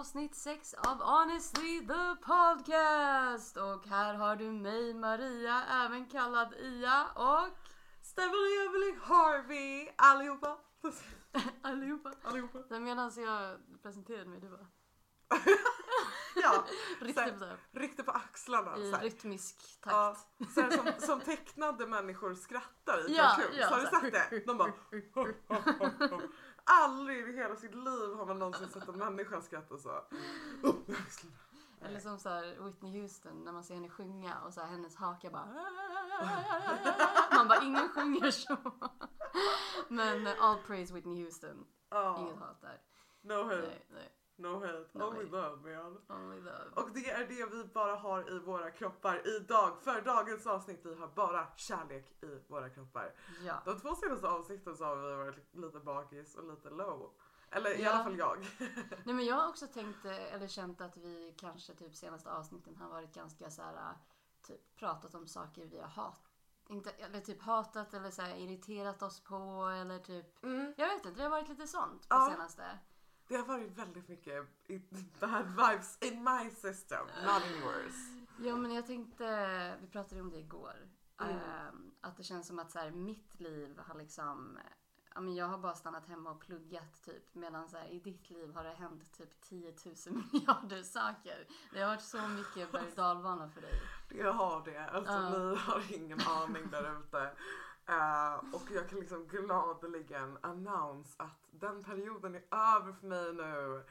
avsnitt 6 av Honestly the podcast! Och här har du mig Maria, även kallad Ia och Stephanie Evelyn Harvey allihopa. allihopa. allihopa. Medan jag presenterade mig, du bara Ja, så här, riktigt på axlarna. i så här. rytmisk Ja, takt. så här, som, som tecknade människor skrattar i Ja, ja, har du så sett det? De bara... Aldrig i hela sitt liv har man någonsin sett en människa skratta så. Eller som så här Whitney Houston när man ser henne sjunga och så här, hennes haka bara Man bara ingen sjunger så. Men all praise Whitney Houston. Inget Ja, hat där. no hate, Nej, nej. No hate, No only love man. Only love. Och det är det vi bara har i våra kroppar idag. För dagens avsnitt, vi har bara kärlek i våra kroppar. Ja. De två senaste avsnitten så har vi varit lite bakis och lite low. Eller i Ja. alla fall jag. Nej men jag har också tänkt eller känt att vi kanske typ senaste avsnitten har varit ganska så här typ pratat om saker vi har hat. Inte, eller typ hatat eller så här irriterat oss på eller typ Mm. Jag vet inte, det har varit lite sånt på Ja. senaste. Det har varit väldigt mycket bad vibes in my system, not in yours. Ja men jag tänkte, vi pratade om det igår. Mm. ehm, att det känns som att så här, mitt liv har liksom Ja, men jag har bara stannat hemma och pluggat typ medan så här, i ditt liv har det hänt typ 10 000 miljarder saker. Det har varit så mycket berg och dalbana för dig. Jag har det. Alltså Ja. ni har ingen aning där ute. Eh, och jag kan liksom gladeligen announce att den perioden är över för mig nu.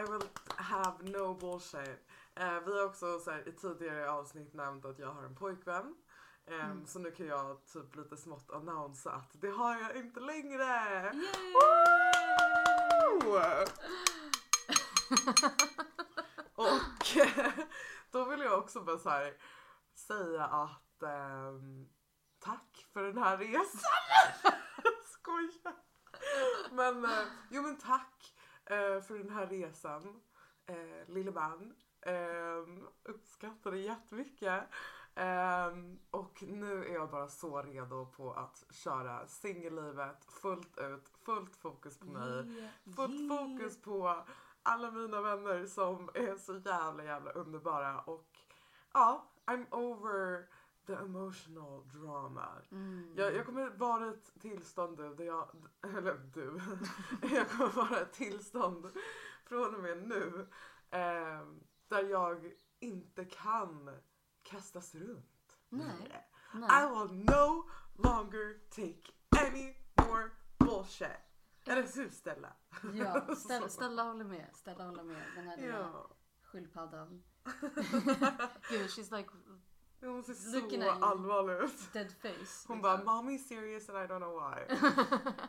I will have no bullshit. Eh, vi har också så här, i tidigare avsnitt nämnt att jag har en pojkvän. Eh, Mm. Så nu kan jag typ lite smått annonsa att det har jag inte längre. Och då vill jag också bara så här säga att ehm, tack för den här resan. Skojar. Men eh, jo men tack eh, för den här resan eh, lille man. Um, uppskattar det jättemycket. Ehm, och nu är jag bara så redo på att köra singellivet fullt ut, fullt fokus på mig. Fullt fokus på alla mina vänner som är så jävla jävla underbara och ja, I'm over the emotional drama. Mm. Jag, jag kommer vara ett tillstånd nu där jag, eller du, jag kommer vara ett tillstånd från och med nu eh, där jag inte kan kastas runt. Nej. längre. I Nej. will no longer take any more bullshit. Eller hur Stella? Ja, Stella, Stella håller med. Stella håller med. Den här lilla Ja. sköldpaddan. Gud, she's like Hon ser Looking så allvarlig ut. dead face. Hon liksom. bara “Mommy is serious and I don't know why”.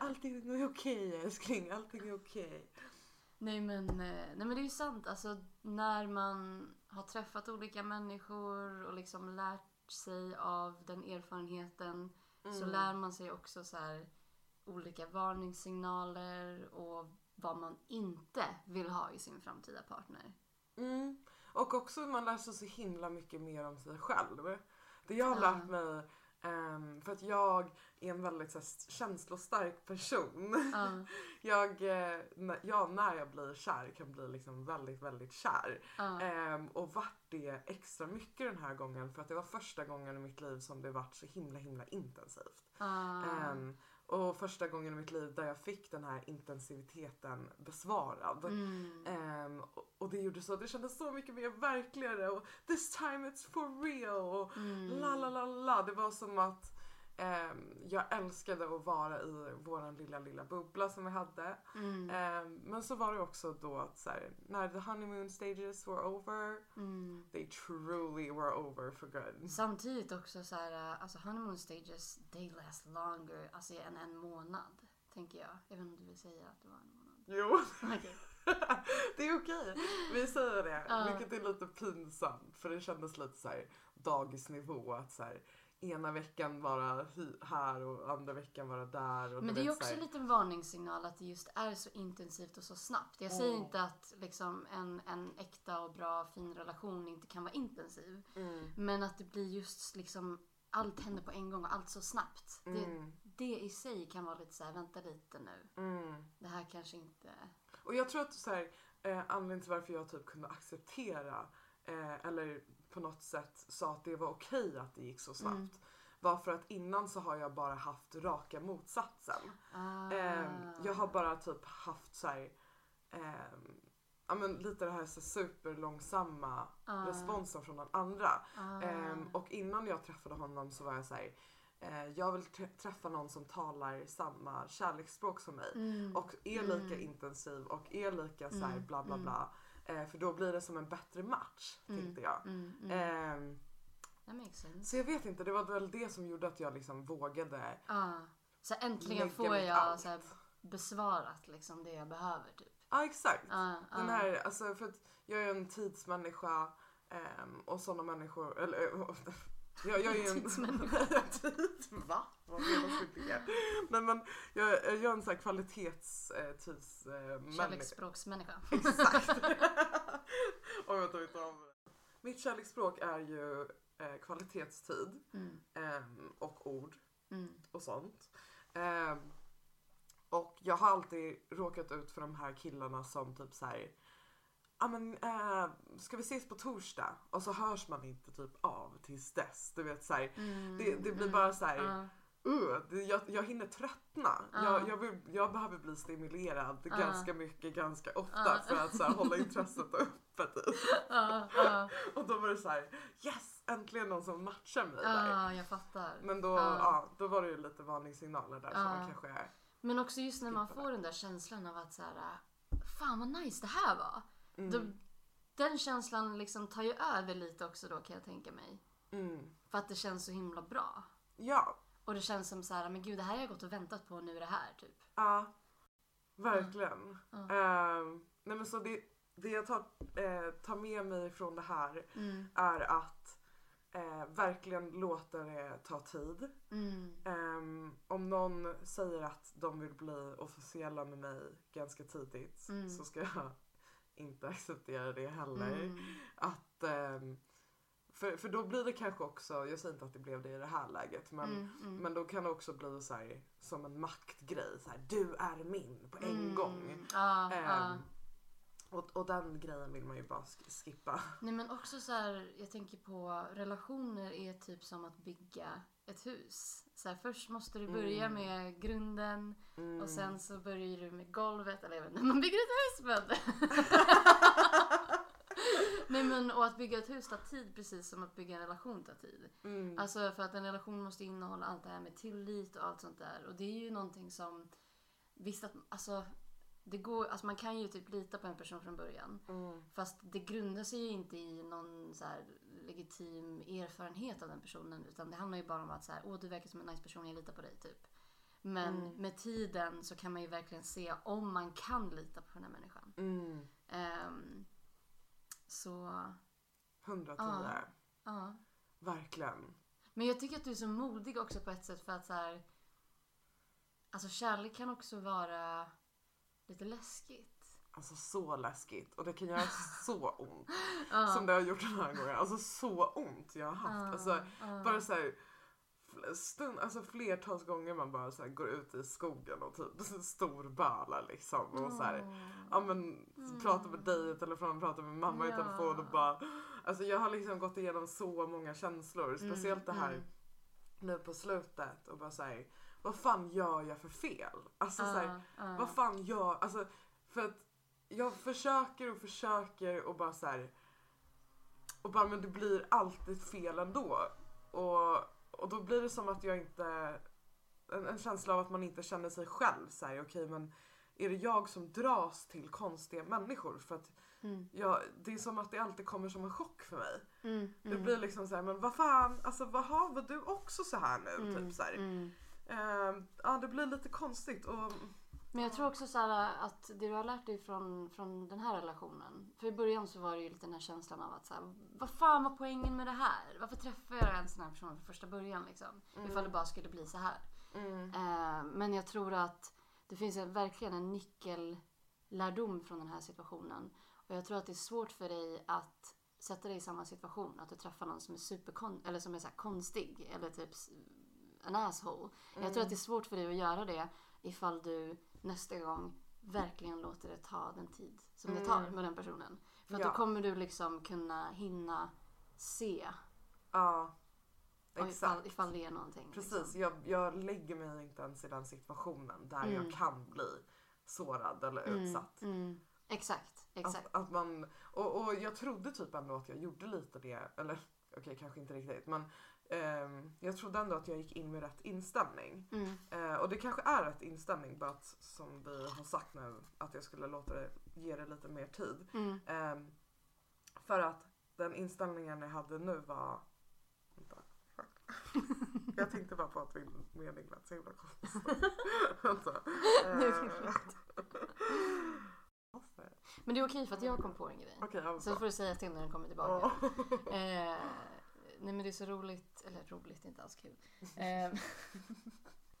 Allting är okej älskling, allting är okej. Nej men, eh, nej men det är ju sant. Alltså när man har träffat olika människor och liksom lärt sig av den erfarenheten så Mm. lär man sig också så här olika varningssignaler och vad man inte vill ha i sin framtida partner. Mm. Och också man lär sig så himla mycket mer om sig själv. Det jag har lärt mig, ehm, för att jag är en väldigt så här, känslostark person. Ja, Jag, eh, när- ja, när jag blir kär kan bli liksom väldigt, väldigt kär. ja, Ehm, och vart det extra mycket den här gången för att det var första gången i mitt liv som det vart så himla himla intensivt. ja. Ehm, och första gången i mitt liv där jag fick den här intensiteten besvarad. Mm. Ehm, och, det gjorde så, det kändes så mycket mer verkligare och this time it's for real och Mm. la la la la. Det var som att jag älskade att vara i våran lilla lilla bubbla som vi hade. Mm. Ehm, men så var det också då att så här, när the honeymoon stages were over, Mm. they truly were over for good. Samtidigt också så här, äh, alltså honeymoon stages, they last longer, alltså än en månad. Tänker jag. Inte om du vill säga att det var en månad. Jo, det är okej. Vi säger det. Ja. Vilket är lite pinsamt för det kändes lite så här dagisnivå att så här, ena veckan vara här och andra veckan vara där. Och Men det är också en liten varningssignal att det just är så intensivt och så snabbt. Jag säger Mm. inte att liksom en, en äkta och bra fin relation inte kan vara intensiv. Mm, Men att det blir just liksom allt händer på en gång och allt så snabbt. Det, mm, det i sig kan vara lite så här, vänta lite nu. mm. Det här kanske inte... Och jag tror att så här, eh, anledningen till varför jag typ kunde acceptera eh, eller på något sätt sa att det var okej att det gick så snabbt. Mm. Var för att innan så har jag bara haft raka motsatsen. Ah. Eh, jag har bara typ haft så här, ehm, ja men lite det här så superlångsamma Ah. responsen från den andra. Ah. Ehm, och innan jag träffade honom så var jag så här, eh, jag vill trä- träffa någon som talar samma kärleksspråk som mig. Mm. Och är lika Mm. intensiv och är lika så här Mm, bla bla mm. bla. Eh, för då blir det som en bättre match Mm. tänkte jag. Mm, mm. Ehm, That makes sense. så jag vet inte, det var väl det som gjorde att jag liksom vågade Ah. Så äntligen får jag så här, besvarat liksom det jag behöver typ. Ja exakt. Ah, Den ah. här, alltså för jag är en tidsmänniska ehm, och sådana människor, eller jag, jag är ju en... Va? Vad det? Nej men jag, jag är en sån här kvalitets eh. Kärleksspråksmänniska. Exakt. Oj tar inte av. Mitt kärleksspråk är ju eh, kvalitetstid Mm. ehm, och ord Mm. och sånt. Ehm, och jag har alltid råkat ut för de här killarna som typ så här. Ja men eh, ska vi ses på torsdag? Och så hörs man inte typ av tills dess. Du vet så här, Mm. det, det blir Mm. bara så här. Ah. Uh, det, jag, jag hinner tröttna. Ja. Jag, jag, vill, jag behöver bli stimulerad Ja. ganska mycket, ganska ofta Ja. för att så här, hålla intresset uppe. Typ. Och då var det så här: yes! Äntligen någon som matchar mig där. ah, jag fattar. Men då, Ja. ja, då var det ju lite varningssignaler där som Ja. man kanske är. Men också just när man får den där känslan av att så här, fan vad nice det här var. Mm. Då, den känslan liksom tar ju över lite också då kan jag tänka mig. Mm. För att det känns så himla bra. Ja, Och det känns som så här, men gud det här har jag gått och väntat på nu är det här typ. ja. Verkligen. Ja. Ehm, nej men så det, det jag tar, eh, tar med mig från det här Mm. är att eh, verkligen låta det ta tid. Mm. Ehm, om någon säger att de vill bli officiella med mig ganska tidigt Mm. så ska jag inte acceptera det heller. Mm. Att, ehm, för, för då blir det kanske också, jag säger inte att det blev det i det här läget, men, Mm. Mm. men då kan det också bli så här, som en maktgrej. Så här, du är min på en Mm. gång. Ehm, ja. och, och den grejen vill man ju bara sk- skippa. Nej men också så här, jag tänker på relationer är typ som att bygga ett hus. Så här, först måste du börja Mm. med grunden Mm. och sen så börjar du med golvet. Eller jag vet inte, man bygger ett hus men. Nej men och att bygga ett hus tar tid precis som att bygga en relation tar tid. Mm. Alltså för att en relation måste innehålla allt det här med tillit och allt sånt där. Och det är ju någonting som, visst att, alltså, det går, alltså man kan ju typ lita på en person från början. Mm. Fast det grundar sig ju inte i någon så legitim erfarenhet av den personen. Utan det handlar ju bara om att så här, åh du verkar som en nice person, jag litar på dig typ. Men Mm. med tiden så kan man ju verkligen se om man kan lita på den här människan. Mm. Ehm, så, 110. Ja. ja. Verkligen. Men jag tycker att du är så modig också på ett sätt för att så här. Alltså kärlek kan också vara lite läskigt. Alltså så läskigt och det kan göra så ont. Ja. Som det har gjort den här gången. Alltså så ont jag har haft. Ja, Alltså ja. bara så här, stund, alltså flertals gånger man bara så går ut i skogen och typ storbölar liksom. Och så här, ja men pratar med dig i telefon, pratar med mamma i Mm. Telefon och bara. Alltså jag har liksom gått igenom så många känslor. Speciellt det här mm. nu på slutet och bara säga vad fan gör jag för fel? Alltså så här, ja. vad fan gör, alltså för att jag försöker och försöker och bara så här. Och bara men det blir alltid fel ändå. Och, och då blir det som att jag inte, en, en känsla av att man inte känner sig själv så här, okej men är det jag som dras till konstiga människor? För att Mm, jag, det är som att det alltid kommer som en chock för mig. mm, Det mm, blir liksom så här, men vad fan, alltså vaha, var du också så här nu? mm, Typ så här. Mm. Ehm, ja det blir lite konstigt och Men jag tror också så att det du har lärt dig från, från den här relationen. För i början så var det ju lite den här känslan av att så här, vad fan var poängen med det här? Varför träffar jag en sån här person från första början liksom? Ifall det bara skulle bli så här. mm, Eh, men jag tror att det finns en, verkligen en nyckellärdom från den här situationen. Och jag tror att det är svårt för dig att sätta dig i samma situation. Att du träffar någon som är superkon eller som är så konstig eller typ en asshole. Jag tror att det är svårt för dig att göra det ifall du nästa gång verkligen låter det ta den tid som Mm. det tar med den personen. För att Ja. då kommer du liksom kunna hinna se Ja. Exakt. ifall, ifall det är någonting. Precis, Liksom. jag, jag lägger mig inte ens i den situationen där Mm. jag kan bli sårad eller utsatt. Mm, mm. Exakt, exakt. Att, att man, och, och jag trodde typ ändå att jag gjorde lite det, eller okej kanske inte riktigt men ehm, jag trodde ändå att jag gick in med rätt inställning. Mm. Eh, och det kanske är rätt inställning bara att som vi har sagt nu att jag skulle låta det, ge det lite mer tid. Mm. Ehm, för att den inställningen jag hade nu var... Vänta. Jag tänkte bara på att min mening lät så himla konstig. Vänta. Nej, det är Eh, Men det är okej för att jag kom på en grej. Sen bra. får du säga till när den kommer tillbaka. Eh, nej men det är så roligt, eller roligt, inte alls kul. Eh,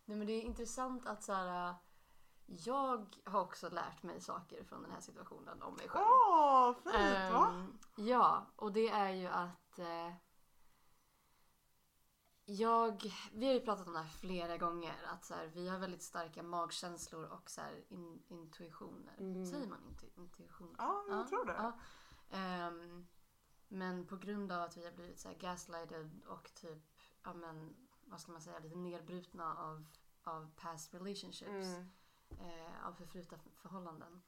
nej men det är intressant att så här, jag har också lärt mig saker från den här situationen om mig själv. Åh, fint va? Ehm, ja, och det är ju att eh, jag, vi har ju pratat om det här flera gånger, att så här, vi har väldigt starka magkänslor och så här, in, intuitioner. Mm. Säger man intu, intuition? Ja, jag tror det. ja. Ehm, men på grund av att vi har blivit så gaslighted och typ, ja men, vad ska man säga, lite nedbrutna av, av past relationships Mm. eh, av förflutna förhållanden.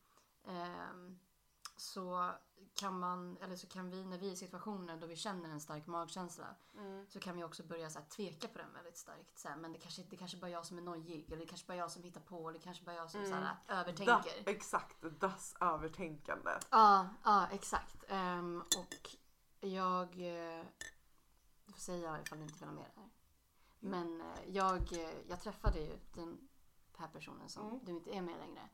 Ehm, så kan man, eller så kan vi när vi är i situationer då vi känner en stark magkänsla Mm. så kan vi också börja så här, tveka på den väldigt starkt. Så här, men det kanske, det kanske bara är jag som är nojig eller det kanske bara är jag som hittar på eller det kanske bara är jag som så här, övertänker. Da, exakt, das övertänkande. Ja, ja exakt. Ehm, och jag... Eh, du får säga ifall du inte vill ha med det här. Men eh, jag, eh, jag träffade ju den här personen som Mm. du inte är med längre.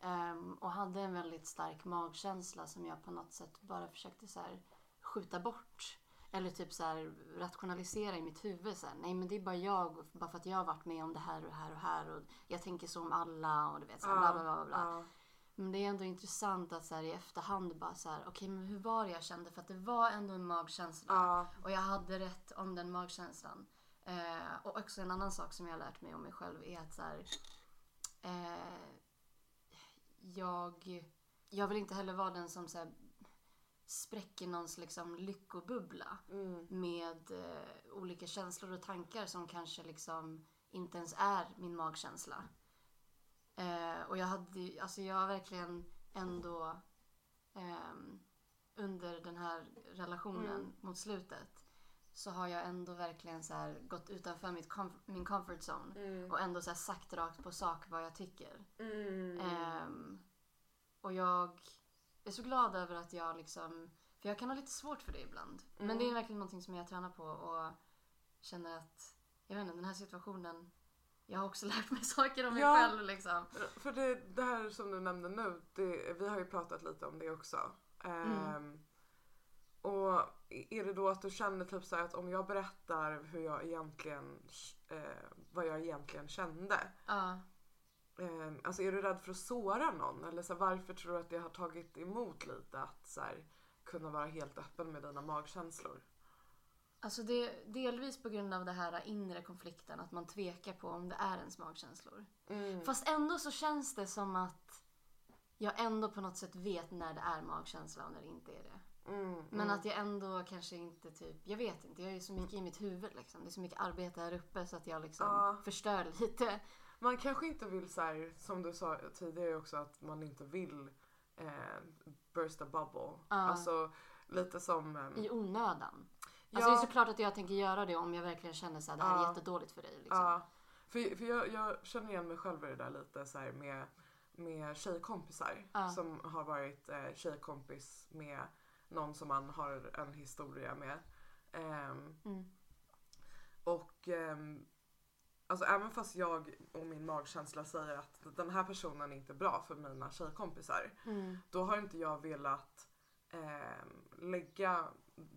Ehm, och hade en väldigt stark magkänsla som jag på något sätt bara försökte så här, skjuta bort. Eller typ så här, rationalisera i mitt huvud. Så här, Nej men det är bara jag, bara för att jag har varit med om det här och det här och det här. Och jag tänker så om alla och du vet så här, bla bla bla. bla. Ja. Men det är ändå intressant att så här, i efterhand bara så här, okej men hur var det jag kände? För att det var ändå en magkänsla. Ja. Och jag hade rätt om den magkänslan. Eh, och också en annan sak som jag har lärt mig om mig själv är att så här, eh, jag, jag vill inte heller vara den som så här, spräcker någons liksom lyckobubbla Mm. med eh, olika känslor och tankar som kanske liksom inte ens är min magkänsla. Eh, och jag hade alltså jag har verkligen ändå ehm, under den här relationen Mm. mot slutet så har jag ändå verkligen så gått utanför mitt comf- min comfort zone Mm. och ändå så sagt rakt på sak vad jag tycker. Mm. Ehm, och jag är så glad över att jag liksom... För jag kan ha lite svårt för det ibland. Men Mm. det är verkligen någonting som jag tränar på och känner att... Jag vet inte, den här situationen... Jag har också lärt mig saker om mig Ja. själv liksom. För det, det här som du nämnde nu, det, vi har ju pratat lite om det också. Ehm, och är det då att du känner typ så här att om jag berättar hur jag egentligen, eh, vad jag egentligen kände. Ja. Eh, alltså är du rädd för att såra någon? Eller så här, varför tror du att det har tagit emot lite att så här, kunna vara helt öppen med dina magkänslor? Alltså det, delvis på grund av det här inre konflikten. Att man tvekar på om det är ens magkänslor. Mm. Fast ändå så känns det som att jag ändå på något sätt vet när det är magkänsla och när det inte är det. Mm, Men mm. att jag ändå kanske inte typ, jag vet inte, jag är ju så mycket i mitt huvud liksom. Det är så mycket arbete här uppe så att jag liksom Ja. förstör lite. Man kanske inte vill så här, som du sa tidigare också, att man inte vill eh, burst a bubble. Alltså lite som... ehm, I onödan. Ja. Alltså det är såklart att jag tänker göra det om jag verkligen känner så här, det här är jättedåligt för dig. Liksom. Ja, för, för jag, jag känner igen mig själv i det där lite så här med, med tjejkompisar som har varit eh, tjejkompis med någon som man har en historia med. Ehm, Mm. och ehm, alltså även fast jag och min magkänsla säger att den här personen är inte bra för mina tjejkompisar. Mm. Då har inte jag velat ehm, lägga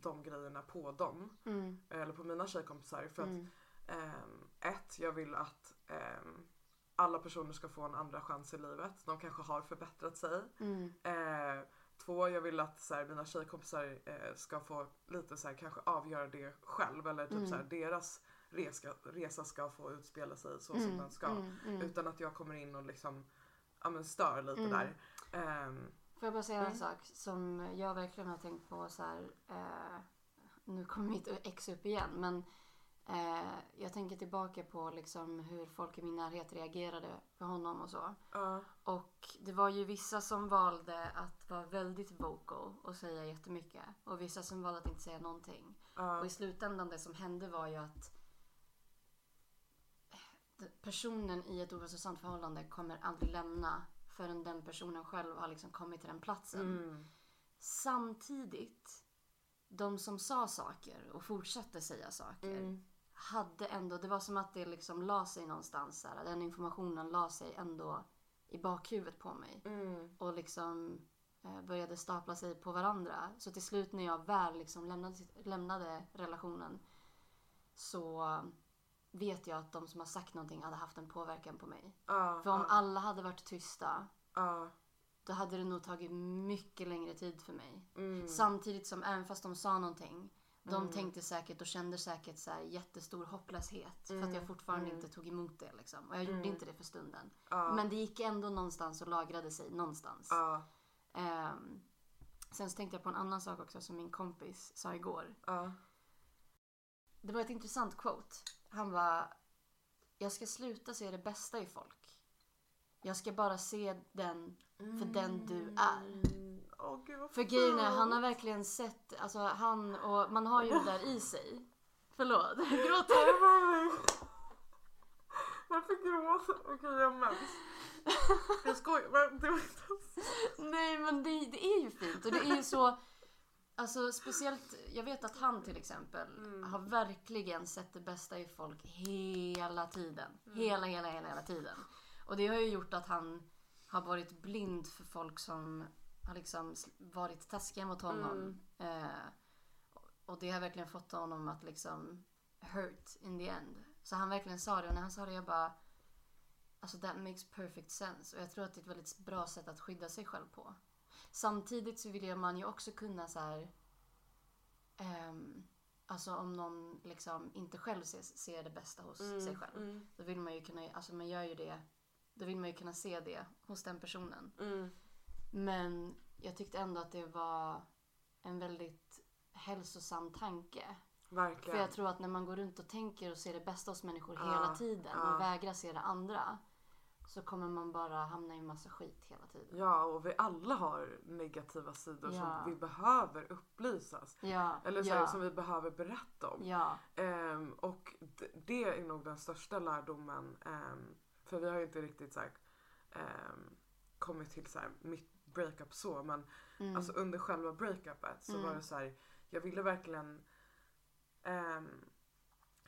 de grejerna på dem. Mm. Eller på mina tjejkompisar. För att Mm. Ehm, ett, jag vill att ehm, alla personer ska få en andra chans i livet. De kanske har förbättrat sig. Mm. Eh, två, jag vill att så här, mina tjejkompisar eh, ska få lite så här, kanske avgöra det själv. Eller typ Mm. så här, deras resa, resa ska få utspela sig så som Mm. den ska. Mm. Mm. Utan att jag kommer in och liksom ja, men stör lite Mm. där. Ehm, Får jag bara säga Mm. en sak som jag verkligen har tänkt på så här. Eh, nu kommer mitt ex upp igen men eh, jag tänker tillbaka på liksom hur folk i min närhet reagerade på honom och så. ja, Och det var ju vissa som valde att vara väldigt vocal och säga jättemycket. Och vissa som valde att inte säga någonting. ja, Och i slutändan det som hände var ju att personen i ett ohälsosamt förhållande kommer aldrig lämna förrän den personen själv har liksom kommit till den platsen. mm, Samtidigt, de som sa saker och fortsatte säga saker mm, hade ändå, det var som att det liksom la sig någonstans. Här, den informationen la sig ändå i bakhuvudet på mig. mm, Och liksom eh, började stapla sig på varandra. Så till slut när jag väl liksom lämnade, lämnade relationen så vet jag att de som har sagt någonting hade haft en påverkan på mig. ja, För om ja, alla hade varit tysta ja, då hade det nog tagit mycket längre tid för mig. mm, Samtidigt som även fast de sa någonting de Mm. tänkte säkert och kände säkert så här jättestor hopplöshet för att jag Mm, fortfarande mm. inte tog emot det. Liksom. Och jag gjorde Mm. inte det för stunden. Men det gick ändå någonstans och lagrade sig någonstans. Ehm, sen så tänkte jag på en annan sak också som min kompis sa igår. Det var ett intressant quote. Han var Jag ska sluta se det bästa i folk. Jag ska bara se den för den du är. Mm. Åh gud vad För grejen är, han har verkligen sett, alltså han och man har ju det där i sig. Förlåt, gråter du? Varför gråter Okej jag har mens. Jag skojar men det var inte. Nej men det, det är ju fint och det är ju så Alltså speciellt, jag vet att han till exempel Mm. har verkligen sett det bästa i folk hela tiden. Hela, hela, hela, hela tiden. Och det har ju gjort att han har varit blind för folk som har liksom varit taskiga mot honom. Eh, och det har verkligen fått honom att liksom hurt in the end. Så han verkligen sa det och när han sa det jag bara Alltså that makes perfect sense. Och jag tror att det är ett väldigt bra sätt att skydda sig själv på. Samtidigt så vill man ju också kunna så här. ehm, alltså om någon liksom inte själv ser, ser det bästa hos sig själv. Mm, Då vill man ju kunna, alltså man gör ju det. Då vill man ju kunna se det hos den personen. mm, Men jag tyckte ändå att det var en väldigt hälsosam tanke. För verkligen. jag tror att när man går runt och tänker och ser det bästa hos människor Ja, hela tiden ja. och vägrar se det andra. Så kommer man bara hamna i en massa skit hela tiden. Ja och vi alla har negativa sidor Ja. som vi behöver upplysas. Ja, Eller så ja, här, som vi behöver berätta om. ja, Ehm, och det är nog den största lärdomen. ehm, för vi har ju inte riktigt så här, ehm, kommit till så här, mitt breakup så. Men mm, alltså under själva breakupet så Mm. var det så här. Jag ville verkligen ehm,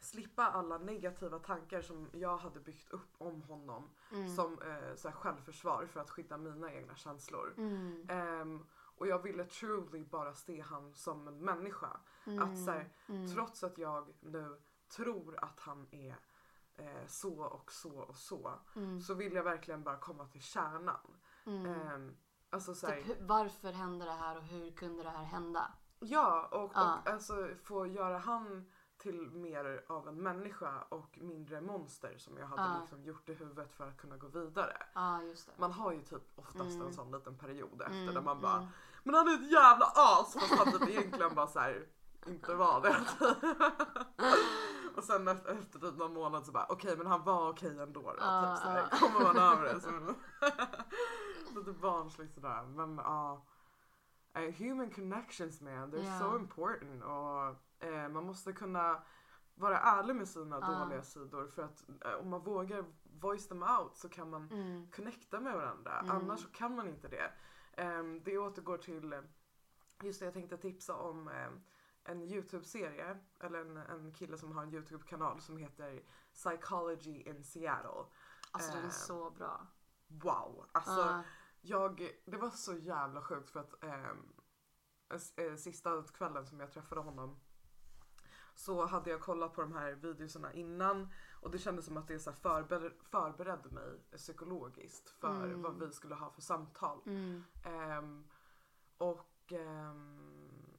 slippa alla negativa tankar som jag hade byggt upp om honom. mm, Som eh, så här, självförsvar för att skydda mina egna känslor. mm, Ehm, och jag ville truly bara se han som en människa. mm, Att så här, mm, Trots att jag nu tror att han är eh, så och så och så. mm, Så vill jag verkligen bara komma till kärnan. Ehm, alltså så här, Typ, varför hände det här och hur kunde det här hända? Ja och, Ja. och alltså få göra han till mer av en människa och mindre monster som jag hade Ja. liksom gjort i huvudet för att kunna gå vidare. Det. Man har ju typ oftast Mm. en sån liten period efter Mm, där man bara mm. Men han är ett jävla as! Fast han typ egentligen bara så här inte var det. och sen efter, efter typ någon månad så bara okej men han var okej ändå då. Ja, typ så här, ja. kommer man över det. Så, lite barnsligt sådär. Men ja. eh, human connections man, they're Ja. so important. Och eh, man måste kunna vara ärlig med sina Ja. dåliga sidor. För att eh, om man vågar voice them out så kan man Mm, connecta med varandra. Mm. Annars så kan man inte det. Um, det återgår till, eh, just det jag tänkte tipsa om eh, en YouTube-serie, eller en, en kille som har en YouTube-kanal som heter Psychology in Seattle. alltså den är Eh, så bra. Wow! Alltså Ja, jag, det var så jävla sjukt för att ehm, eh, sista kvällen som jag träffade honom så hade jag kollat på de här videorna innan och det kändes som att det så här förbered, förberedde mig psykologiskt för Mm. vad vi skulle ha för samtal. mm, Ehm, och ehm,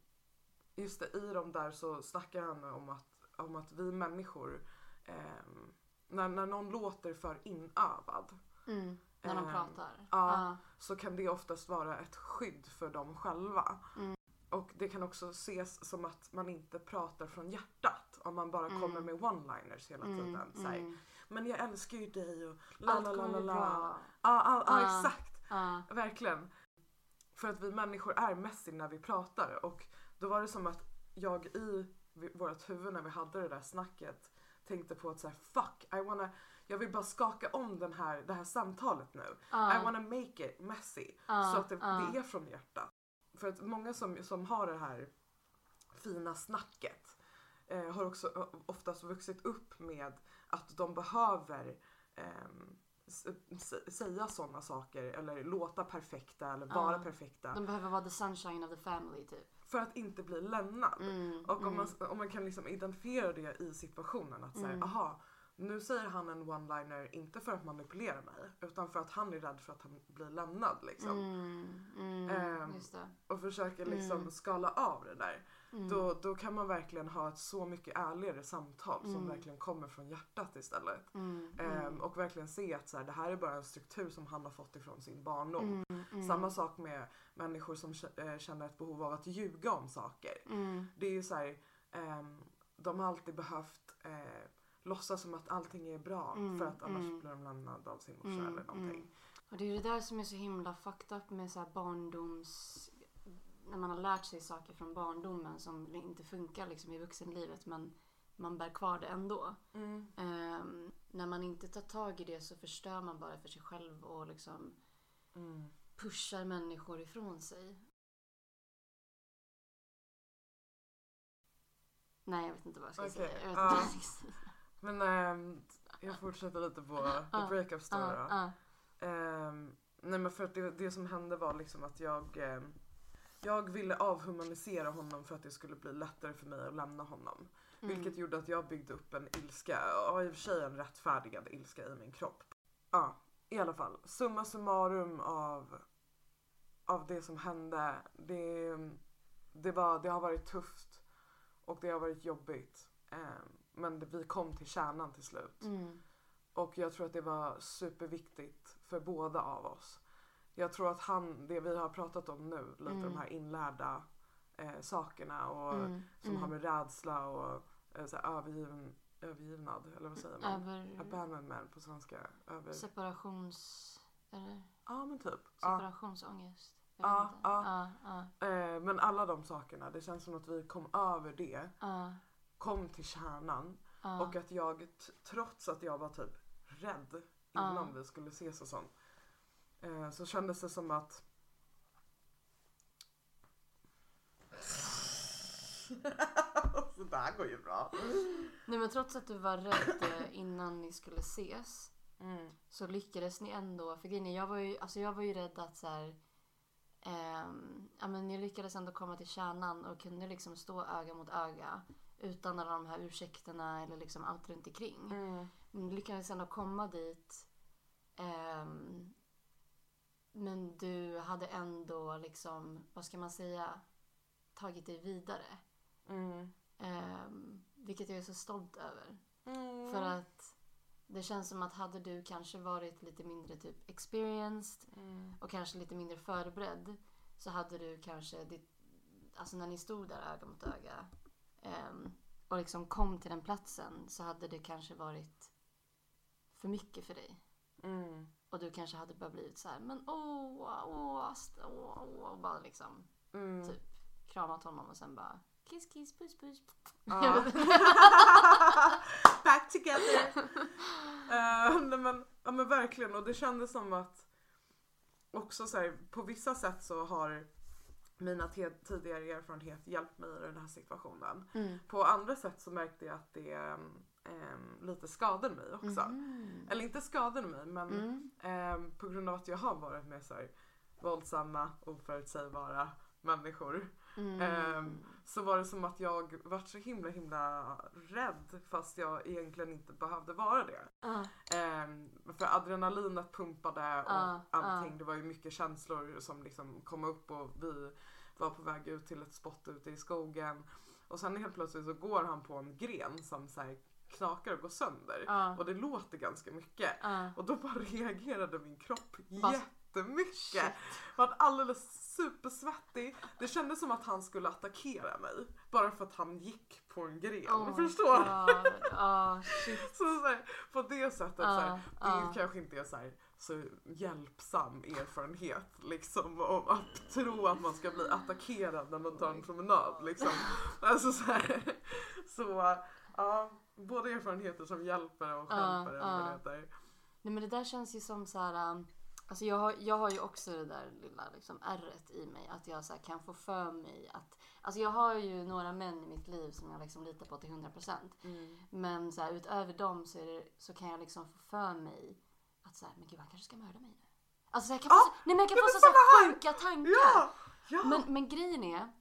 just det, i de där så snackar han om att, om att vi människor, ehm, när, när någon låter för inövad mm, När de pratar. ja. så kan det oftast vara ett skydd för dem själva. Och det kan också ses som att man inte pratar från hjärtat om man bara Mm. kommer med one-liners hela Mm, tiden. Så här, mm. Men jag älskar ju dig och la Allt la la la la. Ja, ja, exakt. Ja. Verkligen. För att vi människor är messy när vi pratar och då var det som att jag i vårt huvud när vi hade det där snacket tänkte på att så här, fuck, I wanna, jag vill bara skaka om den här, det här samtalet nu. Ja. I wanna make it messy. Ja, Så att det, ja. det är från hjärtat. För att många som, som har det här fina snacket eh, har också eh, oftast vuxit upp med att de behöver s- säga sådana saker eller låta perfekta eller vara Ja. perfekta De behöver vara the sunshine of the family typ. för att inte bli lämnad. Mm, Och om, mm. man, om man kan liksom identifiera det i situationen att säga, Mm. aha, nu säger han en one-liner inte för att manipulera mig utan för att han är rädd för att han blir lämnad liksom. Mm, mm, Ehm. Och försöker liksom Mm. skala av det där. Mm. Då, då kan man verkligen ha ett så mycket ärligare samtal som Mm. verkligen kommer från hjärtat istället. Mm, Ehm, och verkligen se att så här, det här är bara en struktur som han har fått ifrån sin barndom. mm, mm, Samma sak med människor som eh, känner ett behov av att ljuga om saker. Det är ju så här, ehm, de har alltid behövt eh, låtsas som att allting är bra Mm, för att annars mm. blir de lämnade av sin morsa Mm, eller någonting. mm. Och det är ju det där som är så himla fucked up med så här barndoms... När man har lärt sig saker från barndomen som inte funkar liksom i vuxenlivet men man bär kvar det ändå. Ehm, när man inte tar tag i det så förstör man bara för sig själv och liksom Mm. pushar människor ifrån sig. Nej, jag vet inte vad jag ska Okej, säga. Jag vet inte vad jag ska säga. Men ehm, jag fortsätter lite på the breakup story då. Ehm, nej men för att det, det som hände var liksom att jag ehm, jag ville avhumanisera honom för att det skulle bli lättare för mig att lämna honom. Mm. Vilket gjorde att jag byggde upp en ilska, och i och för sig en rättfärdigad ilska i min kropp. Ja, i alla fall. Summa summarum av, av det som hände. Det, det, var, det har varit tufft och det har varit jobbigt. Ehm, men det, vi kom till kärnan till slut. Mm. Och jag tror att det var superviktigt för båda av oss. Jag tror att han, det vi har pratat om nu, lite Mm. de här inlärda eh, sakerna och Mm. som Mm. har med rädsla och eh, så här, övergiven, övergivnad, eller vad säger man? Över... Abandonment på svenska. Över... Separations... Eller? Ja men typ. Separationsångest? Ja, ja. ja, ja, Eh, men alla de sakerna, det känns som att vi kom över det, kom till kärnan ja. och att jag, trots att jag var typ rädd innan vi skulle ses och sånt, eh, så kändes det som att Så det här går ju bra. Nej men trots att du var rädd eh, innan ni skulle ses Mm. så lyckades ni ändå. För grejen jag var ju, alltså jag var ju rädd att så här, ehm, ja men ni lyckades ändå komma till kärnan och kunde liksom stå öga mot öga. Utan alla de här ursäkterna eller liksom allt runt omkring. Mm. Men du lyckades ändå komma dit. ehm, men du hade ändå liksom, vad ska man säga, tagit dig vidare. Mm. Ehm, vilket jag är så stolt över. Mm. För att det känns som att hade du kanske varit lite mindre typ experienced Mm. och kanske lite mindre förberedd så hade du kanske, ditt, alltså när ni stod där öga mot öga ehm, och liksom kom till den platsen så hade det kanske varit för mycket för dig. Mm. Och du kanske hade bara blivit så här, men åh, åh, ast- åh, och bara liksom Mm. typ kramat honom och sen bara kiss, kiss, puss, puss. Ja. Back together. Nej men, ja men verkligen och det kändes som att också så här, på vissa sätt så har mina tidigare erfarenhet hjälpt mig i den här situationen. Mm. På andra sätt så märkte jag att det ehm, lite skadade mig också. Mhm. Eller inte skadade mig men Mm. ehm, på grund av att jag har varit med så här, våldsamma, oförutsägbara människor. Mm. Så var det som att jag var så himla himla rädd fast jag egentligen inte behövde vara det. Ah. Ehm, för adrenalinet pumpade och Ja, allting. ja. Det var ju mycket känslor som liksom kom upp och vi var på väg ut till ett spott ute i skogen. Och sen helt plötsligt så går han på en gren som så här knakar och går sönder. Ja. Och det låter ganska mycket. Ja. Och då bara reagerade min kropp Bara- jättemycket. Shit. Jag var alldeles supersvettig. Det kändes som att han skulle attackera mig. Bara för att han gick på en gren. Oh Förstår du? Shit. Så, så här, på det sättet, så här, Ja, det ja. kanske inte är så, här, så hjälpsam erfarenhet liksom, om att tro att man ska bli attackerad när man tar en promenad. Liksom. Alltså, så, här, så ja, både erfarenheter som hjälper och stjälper. det heter. Nej men det där känns ju som så här. um, Alltså jag har, jag har ju också det där lilla liksom ärret i mig. Att jag så kan få för mig att... Alltså jag har ju några män i mitt liv som jag liksom litar på till 100%. Mm. Men så här, utöver dem så, är det, så kan jag liksom få för mig att så här, men gud han kanske ska mörda mig nu. Alltså så här, kan Ja, få, nej men jag kan få så, så här sjuka tankar. Ja! ja. Men, men grejen är,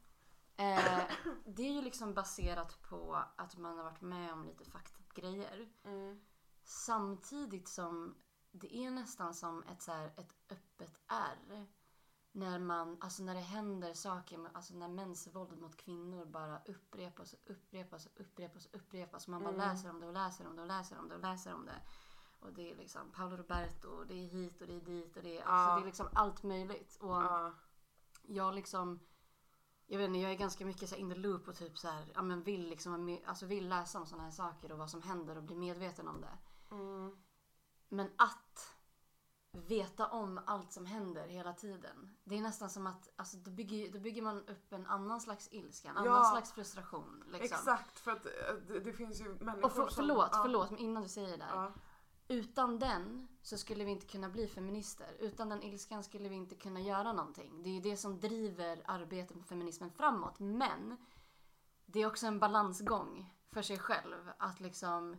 eh, det är ju liksom baserat på att man har varit med om lite fucked grejer. Mm. Samtidigt som det är nästan som ett, så här, ett öppet ärr. När man, alltså när det händer saker, alltså när mäns våld mot kvinnor bara upprepas och upprepas och upprepas och upprepas. Man bara Mm. läser om det och läser om det och läser om det och läser om det. Och det är liksom Paolo Roberto och det är hit och det är dit och det är, alltså Ja. det är liksom allt möjligt. Och Ja. jag liksom jag vet inte, jag är ganska mycket så in the loop och typ så här, ja men vill liksom, alltså vill läsa om sådana här saker och vad som händer och bli medveten om det. Mm. Men att veta om allt som händer hela tiden. Det är nästan som att, alltså då bygger, då bygger man upp en annan slags ilska, en Ja. annan slags frustration. Liksom. Exakt, för att eh, det, det finns ju människor Och för, som... förlåt, ja, förlåt, men innan du säger det. Ja. Utan den så skulle vi inte kunna bli feminister. Utan den ilskan skulle vi inte kunna göra någonting. Det är ju det som driver arbetet med feminismen framåt. Men det är också en balansgång för sig själv. Att liksom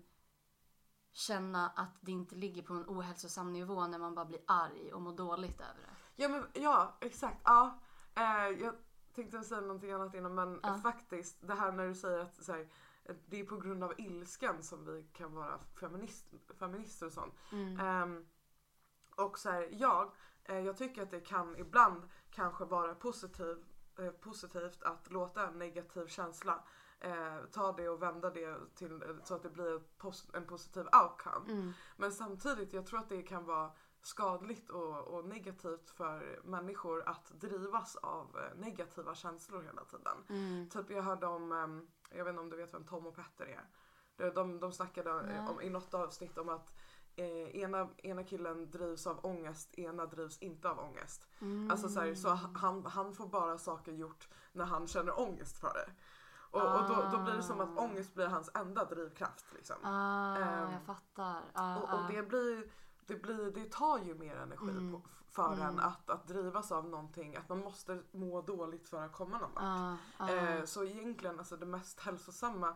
känna att det inte ligger på en ohälsosam nivå när man bara blir arg och mår dåligt över det. Ja, men, ja exakt. Ja. Eh, jag tänkte säga någonting annat innan men Ja. faktiskt det här när du säger att så här, eh, det är på grund av ilskan som vi kan vara feminist, feminister och sånt. Mm. Ehm, och så här, jag, eh, jag tycker att det kan ibland kanske vara positiv, eh, positivt att låta en negativ känsla eh, ta det och vända det till, så att det blir ett pos- en positiv outcome. Mm. Men samtidigt, jag tror att det kan vara skadligt och, och negativt för människor att drivas av eh, negativa känslor hela tiden. Mm. Typ jag hörde om, ehm, jag vet inte om du vet vem Tom och Petter är? De, de, de snackade eh, om, i något avsnitt om att eh, ena, ena killen drivs av ångest, ena drivs inte av ångest. Mm. Alltså så, här, så han, han får bara saker gjort när han känner ångest för det. Och, och då, då blir det som att Ah. ångest blir hans enda drivkraft. Liksom. Ah, Ehm, jag fattar. Ah, Och, ah. och det, blir, det, blir, det tar ju mer energi Mm. på, för Mm. en att, att drivas av någonting. Att man måste må dåligt för att komma någon vart. Ah, ah. Eh, så egentligen alltså det mest hälsosamma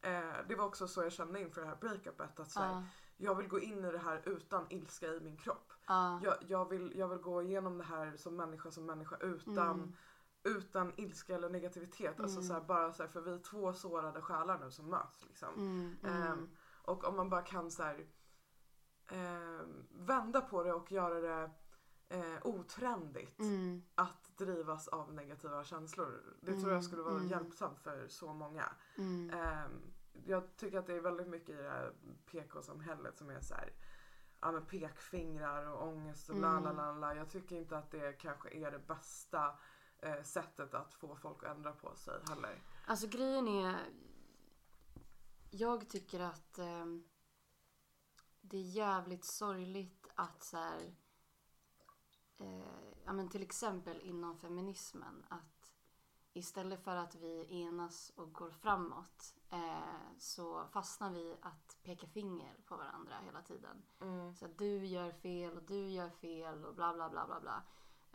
eh, det var också så jag kände inför det här breakupet. Att så här, ah, Jag vill gå in i det här utan ilska i min kropp. ah. Jag, jag, vill, jag vill gå igenom det här som människa som människa utan, Mm. Utan ilska eller negativitet. Alltså Mm. så här, bara så här, för vi är två sårade själar nu som möts. Liksom. Mm, mm. Ehm, och om man bara kan så här, ehm, vända på det och göra det eh, otrendigt Mm. att drivas av negativa känslor. Det tror Mm, jag skulle vara mm. hjälpsamt för så många. Mm. Ehm, jag tycker att det är väldigt mycket i det här PK-samhället som är så här, ja, men pekfingrar och ångest och la la Mm. la la. Jag tycker inte att det kanske är det bästa eh, sättet att få folk att ändra på sig heller. Alltså grejen är... Jag tycker att ehm, det är jävligt sorgligt att så här, eh, ja men till exempel inom feminismen att istället för att vi enas och går framåt eh, så fastnar vi att peka finger på varandra hela tiden. Så att du gör fel och du gör fel och bla bla bla bla bla.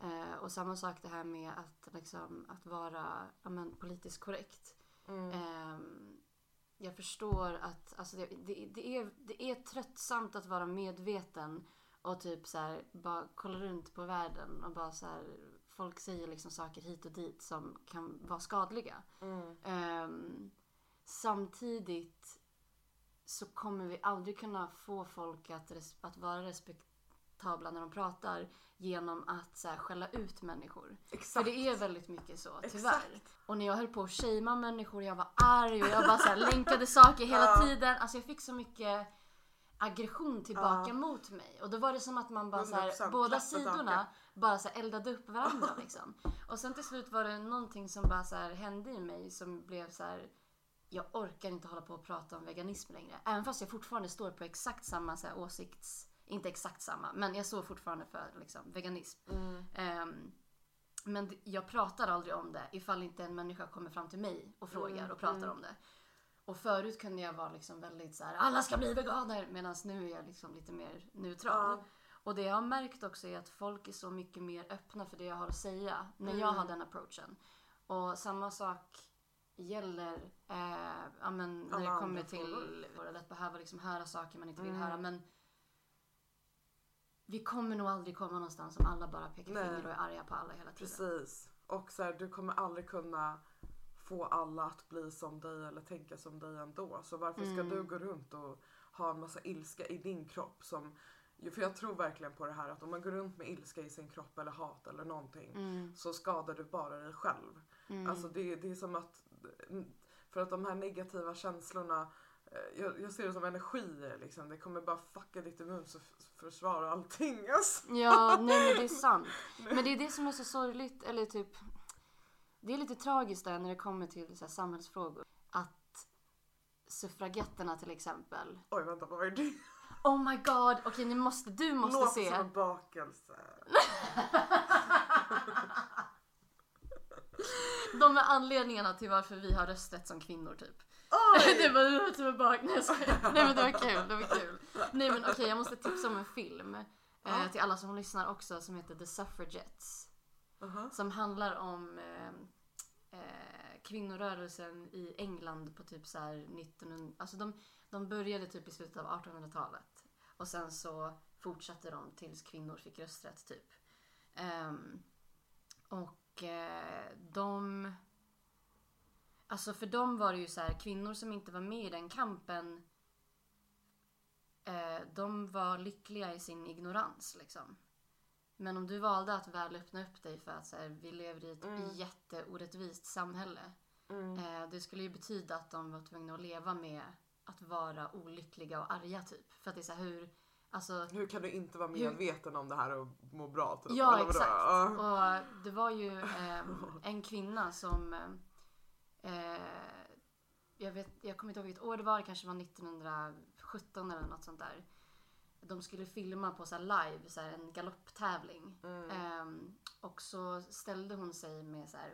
Eh, och samma sak det här med att, liksom, att vara ja, men, politiskt korrekt. Mm. Ehm, jag förstår att alltså det, det, det, är, det är tröttsamt att vara medveten och typ så här, bara kolla runt på världen och bara så här, folk säger liksom saker hit och dit som kan vara skadliga. Mm. Ehm, samtidigt så kommer vi aldrig kunna få folk att, att vara respekt, respektabla när de pratar genom att så här, skälla ut människor. Exakt. För det är väldigt mycket så, tyvärr. Exakt. Och när jag höll på att shamea människor, jag var arg och jag bara så här, länkade saker hela Ja. tiden. Alltså jag fick så mycket aggression tillbaka Ja. mot mig. Och då var det som att man bara så här, 100% båda sidorna bara så här, eldade upp varandra liksom. Och sen till slut var det någonting som bara så här, hände i mig som blev så här. Jag orkar inte hålla på och prata om veganism längre. Även fast jag fortfarande står på exakt samma så åsikts... Inte exakt samma, men jag står fortfarande för liksom, veganism. Mm. Ehm, men jag pratar aldrig om det ifall inte en människa kommer fram till mig och frågar Mm, och pratar mm. om det. Och förut kunde jag vara liksom väldigt så här: alla ska bli veganer. Medan nu är jag liksom lite mer neutral. Ja. Och det jag har märkt också är att folk är så mycket mer öppna för det jag har att säga när jag Mm. har den approachen. Och samma sak gäller eh, ja, men när det kommer till att behöva liksom höra saker man inte vill Mm. höra. Men vi kommer nog aldrig komma någonstans om alla bara pekar Nej. finger och är arga på alla hela tiden. Precis. Och så här, du kommer aldrig kunna få alla att bli som dig eller tänka som dig ändå. Så varför ska Mm. du gå runt och ha en massa ilska i din kropp som för jag tror verkligen på det här att om man går runt med ilska i sin kropp eller hat eller någonting Mm, så skadar du bara dig själv. mm, Alltså det, det är som att för att de här negativa känslorna jag, jag ser det som energier liksom. Det kommer bara fucka ditt immunförsvar och allting. Alltså. Ja, nej men det är sant. Men det är det som är så sorgligt, eller typ Det är lite tragiskt där när det kommer till så här, samhällsfrågor. Att suffragetterna till exempel. Oj vänta vad är det? Oh my god, okej ni måste, du måste Låter se. som en bakelse. De är anledningarna till varför vi har rösträtt som kvinnor typ. Oj! det var det var bak. Nej. Nej men det var kul, det var kul. Nej men okej jag måste tipsa om en film. Ja. Eh, till alla som lyssnar också som heter The Suffragettes. Aha. Som handlar om eh, eh, kvinnorörelsen i England på typ så här 1900... Alltså de, de började typ i slutet av 1800-talet. Och sen så fortsatte de tills kvinnor fick rösträtt typ. Ehm, och eh, de... Alltså för dem var det ju så här, kvinnor som inte var med i den kampen eh, de var lyckliga i sin ignorans liksom. Men om du valde att väl öppna upp dig för att så här, vi lever i ett Mm. jätteorättvist samhälle. Mm. Eh, det skulle ju betyda att de var tvungna att leva med att vara olyckliga och arga typ. För att det är så här, hur, alltså Hur kan du inte vara Hur- medveten om det här och må bra? Typ? Ja, exakt. Och det var ju eh, en kvinna som... Eh, jag, vet, jag kommer inte ihåg vilket år det var, det kanske var 1917 eller något sånt där. De skulle filma på så live, så en galopptävling. Mm. Ehm, och så ställde hon sig med så här,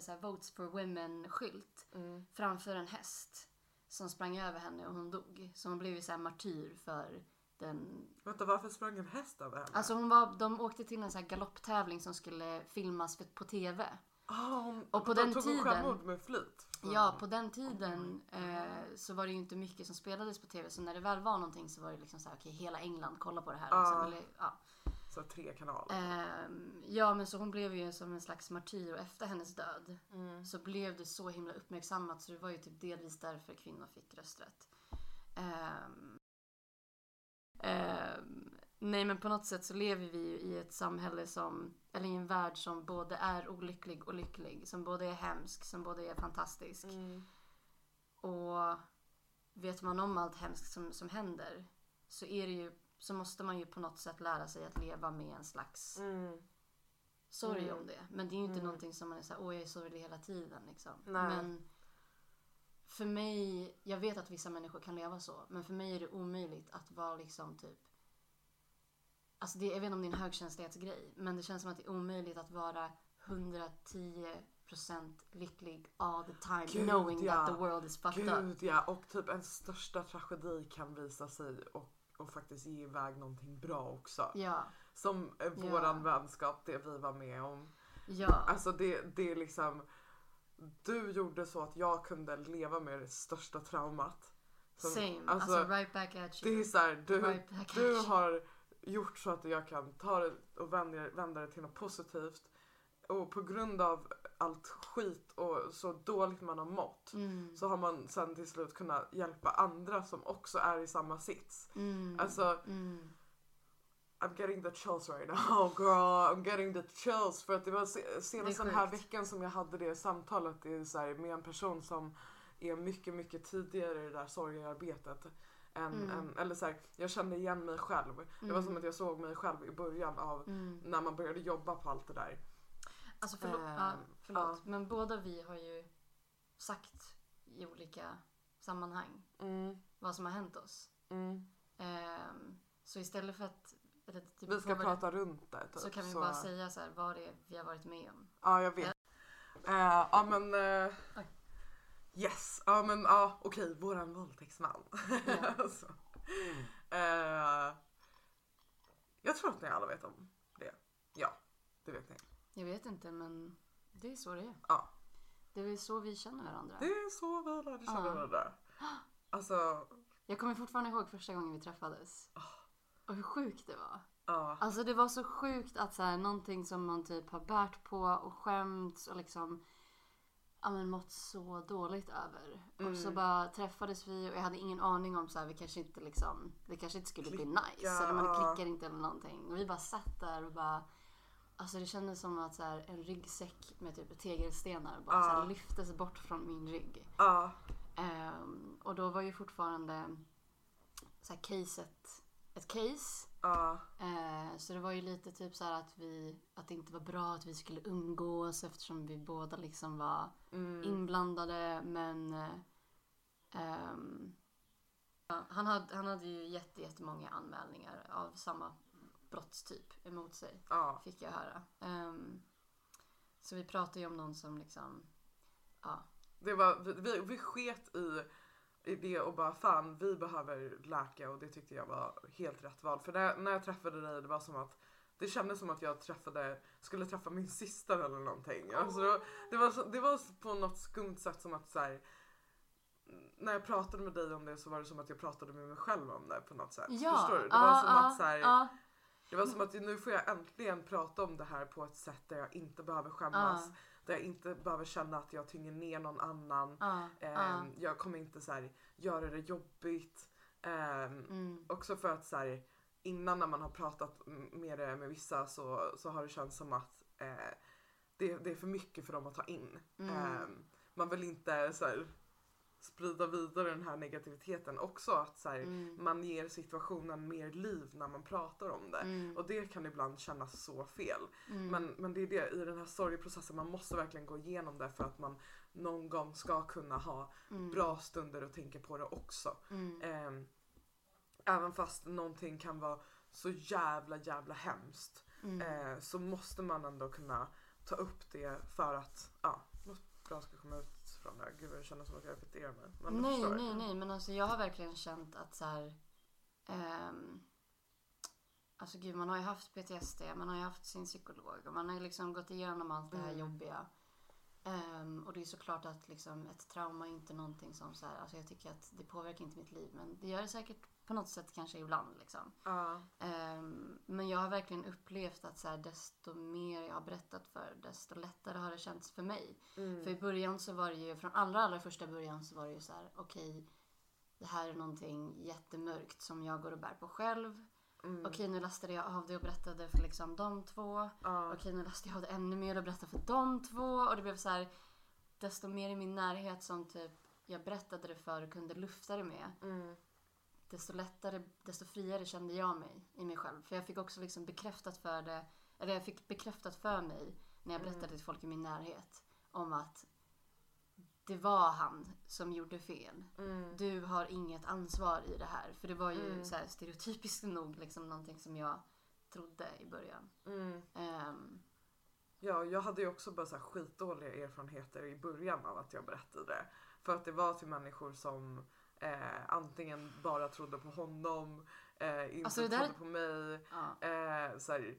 så här Votes for Women-skylt Mm. framför en häst som sprang över henne och hon dog. Så hon blev ju så här martyr för den Vänta varför sprang en häst över henne? Alltså hon var, de åkte till en så här galopptävling som skulle filmas på TV. Ah, och på då den tog tiden- självmord med flit? Ja, på den tiden eh, så var det ju inte mycket som spelades på TV. Så när det väl var någonting så var det liksom så här, okej hela England kollar på det här. Liksom. Ja. Eller, ja. Så tre kanaler. Ehm, ja, men så hon blev ju som en slags martyr och efter hennes död Mm. så blev det så himla uppmärksammat så det var ju typ delvis därför kvinnor fick rösträtt. Ehm, nej men på något sätt så lever vi ju i ett samhälle som, eller i en värld som både är olycklig och lycklig. Som både är hemsk, som både är fantastisk. Mm. Och vet man om allt hemskt som, som händer så är det ju så måste man ju på något sätt lära sig att leva med en slags Mm. sorg Mm. om det. Men det är ju inte Mm. någonting som man är såhär, åh jag är sorglig hela tiden liksom. Nej. Men för mig, jag vet att vissa människor kan leva så, men för mig är det omöjligt att vara liksom typ Alltså det, jag vet inte om det är en högkänslighetsgrej, men det känns som att det är omöjligt att vara 110% lycklig all the time Gud, knowing ja. that the world is fucked up. Gud ja, och typ en största tragedi kan visa sig och, och faktiskt ge iväg någonting bra också. Ja, Som eh, Ja. våran vänskap, det vi var med om. ja, Alltså det, det är liksom Du gjorde så att jag kunde leva med det största traumat. Som- same. alltså, Alltså, right back at Det you. är så här, du, right du har gjort så att jag kan ta det och vända, vända det till något positivt. Och på grund av allt skit och så dåligt man har mått Mm, så har man sen till slut kunnat hjälpa andra som också är i samma sits. mm, Alltså mm, I'm getting the chills right now girl. I'm getting the chills. För att det var se- senast Det den här veckan som jag hade det samtalet det så här, med en person som är mycket, mycket tidigare i det där sorgearbetet. Än, Mm. än, eller så här, jag kände igen mig själv. Det var som att jag såg mig själv i början av Mm. när man började jobba på allt det där. Alltså förlåt, Eh, ja, förlåt. ja. men båda vi har ju sagt i olika sammanhang Mm, vad som har hänt oss. mm. Ehm, så istället för att eller, typ, Vi ska prata runt det. Typ. så kan vi bara säga så här, vad det är vi har varit med om. Ja, jag vet. Ja, men... eh, Oj. Yes. Ja, men ja, okej. Våran våldtäktsman. Ja. alltså. Eh, jag tror att ni alla vet om det. Ja, det vet ni. Jag vet inte men det är så det är. Ja. Det är väl så vi känner varandra. Det är så vi lärde känna Ja. varandra. Alltså, Jag kommer fortfarande ihåg första gången vi träffades. Ah. Och hur sjukt det var. ja. Alltså det var så sjukt att så här, någonting som man typ har bärt på och skämts och liksom ja, men mått så dåligt över. Och så Mm. bara träffades vi och jag hade ingen aning om så här, vi kanske inte liksom, det kanske inte skulle bli Klicka, nice. Eller man klickar inte eller någonting. Och vi bara satt där och bara Alltså det kändes som att så här, en ryggsäck med typ tegelstenar bara Ja. här, lyftes bort från min rygg. Ja. Ehm, och då var ju fortfarande så här, caset ett case. Ja. Eh, så det var ju lite typ så här att vi att det inte var bra att vi skulle umgås eftersom vi båda liksom var Mm. inblandade men eh, ja, han, hade, han hade ju jätte, jättemånga anmälningar av samma brottstyp emot sig Ja. fick jag höra. Ehm, så vi pratade ju om någon som liksom ja, Det var, vi, vi, vi sket i, i det och bara fan vi behöver läka och det tyckte jag var helt rätt val. För när, när jag träffade dig det var som att det kändes som att jag träffade, skulle träffa min syster eller någonting. Alltså, det, var, det, var, på något skumt sätt som att så här, när jag pratade med dig om det så var det som att jag pratade med mig själv om det på något sätt. ja Förstår du? Det var som ja, att så här, ja, det var som att nu får jag äntligen prata om det här på ett sätt där jag inte behöver skämmas. Ja. Där jag inte behöver känna att jag tynger ner någon annan. ja, Ehm, Jag kommer inte så här, göra det jobbigt. Ehm, mm, Också för att så här, innan när man har pratat med det med vissa så, så har det känts som att eh, det, det är för mycket för dem att ta in. Mm. Ehm, man vill inte så här, sprida vidare den här negativiteten. Också att så här, mm, man ger situationen mer liv när man pratar om det. mm, Och det kan ibland kännas så fel. mm. Men, men det är det i den här sorgeprocessen, man måste verkligen gå igenom det för att man någon gång ska kunna ha Mm. bra stunder och tänka på det också. Ehm, även fast någonting kan vara så jävla jävla hemskt Mm. eh, så måste man ändå kunna ta upp det för att ja, något bra ska komma ut från det. Gud vad det känns som att jag repeterar mig. Men nej, nej, nej, men alltså jag har verkligen känt att så här. ehm, alltså gud, man har ju haft PTSD, man har ju haft sin psykolog och man har ju liksom gått igenom allt det här Mm. jobbiga. Ehm, och det är såklart att liksom ett trauma är inte någonting som så här, alltså jag tycker att det påverkar inte mitt liv, men det gör det säkert på något sätt kanske ibland liksom. Ja, Ehm, men jag har verkligen upplevt att så här, desto mer jag har berättat för, desto lättare har det känts för mig. mm, För i början så var det ju, från allra, allra första början så var det ju så här, okej, det här är någonting jättemörkt som jag går och bär på själv. mm, Okej, nu lastade jag av det och berättade för liksom de två. ja, Okej, nu lastade jag av det ännu mer och berättade för de två. Och det blev så här, desto mer i min närhet som typ jag berättade det för och kunde lufta det med. mm, Desto lättare, desto friare kände jag mig i mig själv. För jag fick också liksom bekräftat för det, eller jag fick bekräftat för mig när jag Mm. berättade till folk i min närhet om att det var han som gjorde fel. mm, Du har inget ansvar i det här. För det var ju Mm. så här stereotypiskt nog liksom någonting som jag trodde i början. mm. Ehm, Ja, jag hade ju också bara så här skitdåliga erfarenheter i början av att jag berättade det. För att det var till människor som eh, antingen bara trodde på honom, eh, inte Alltså, där- trodde på mig, ja. eh, så här,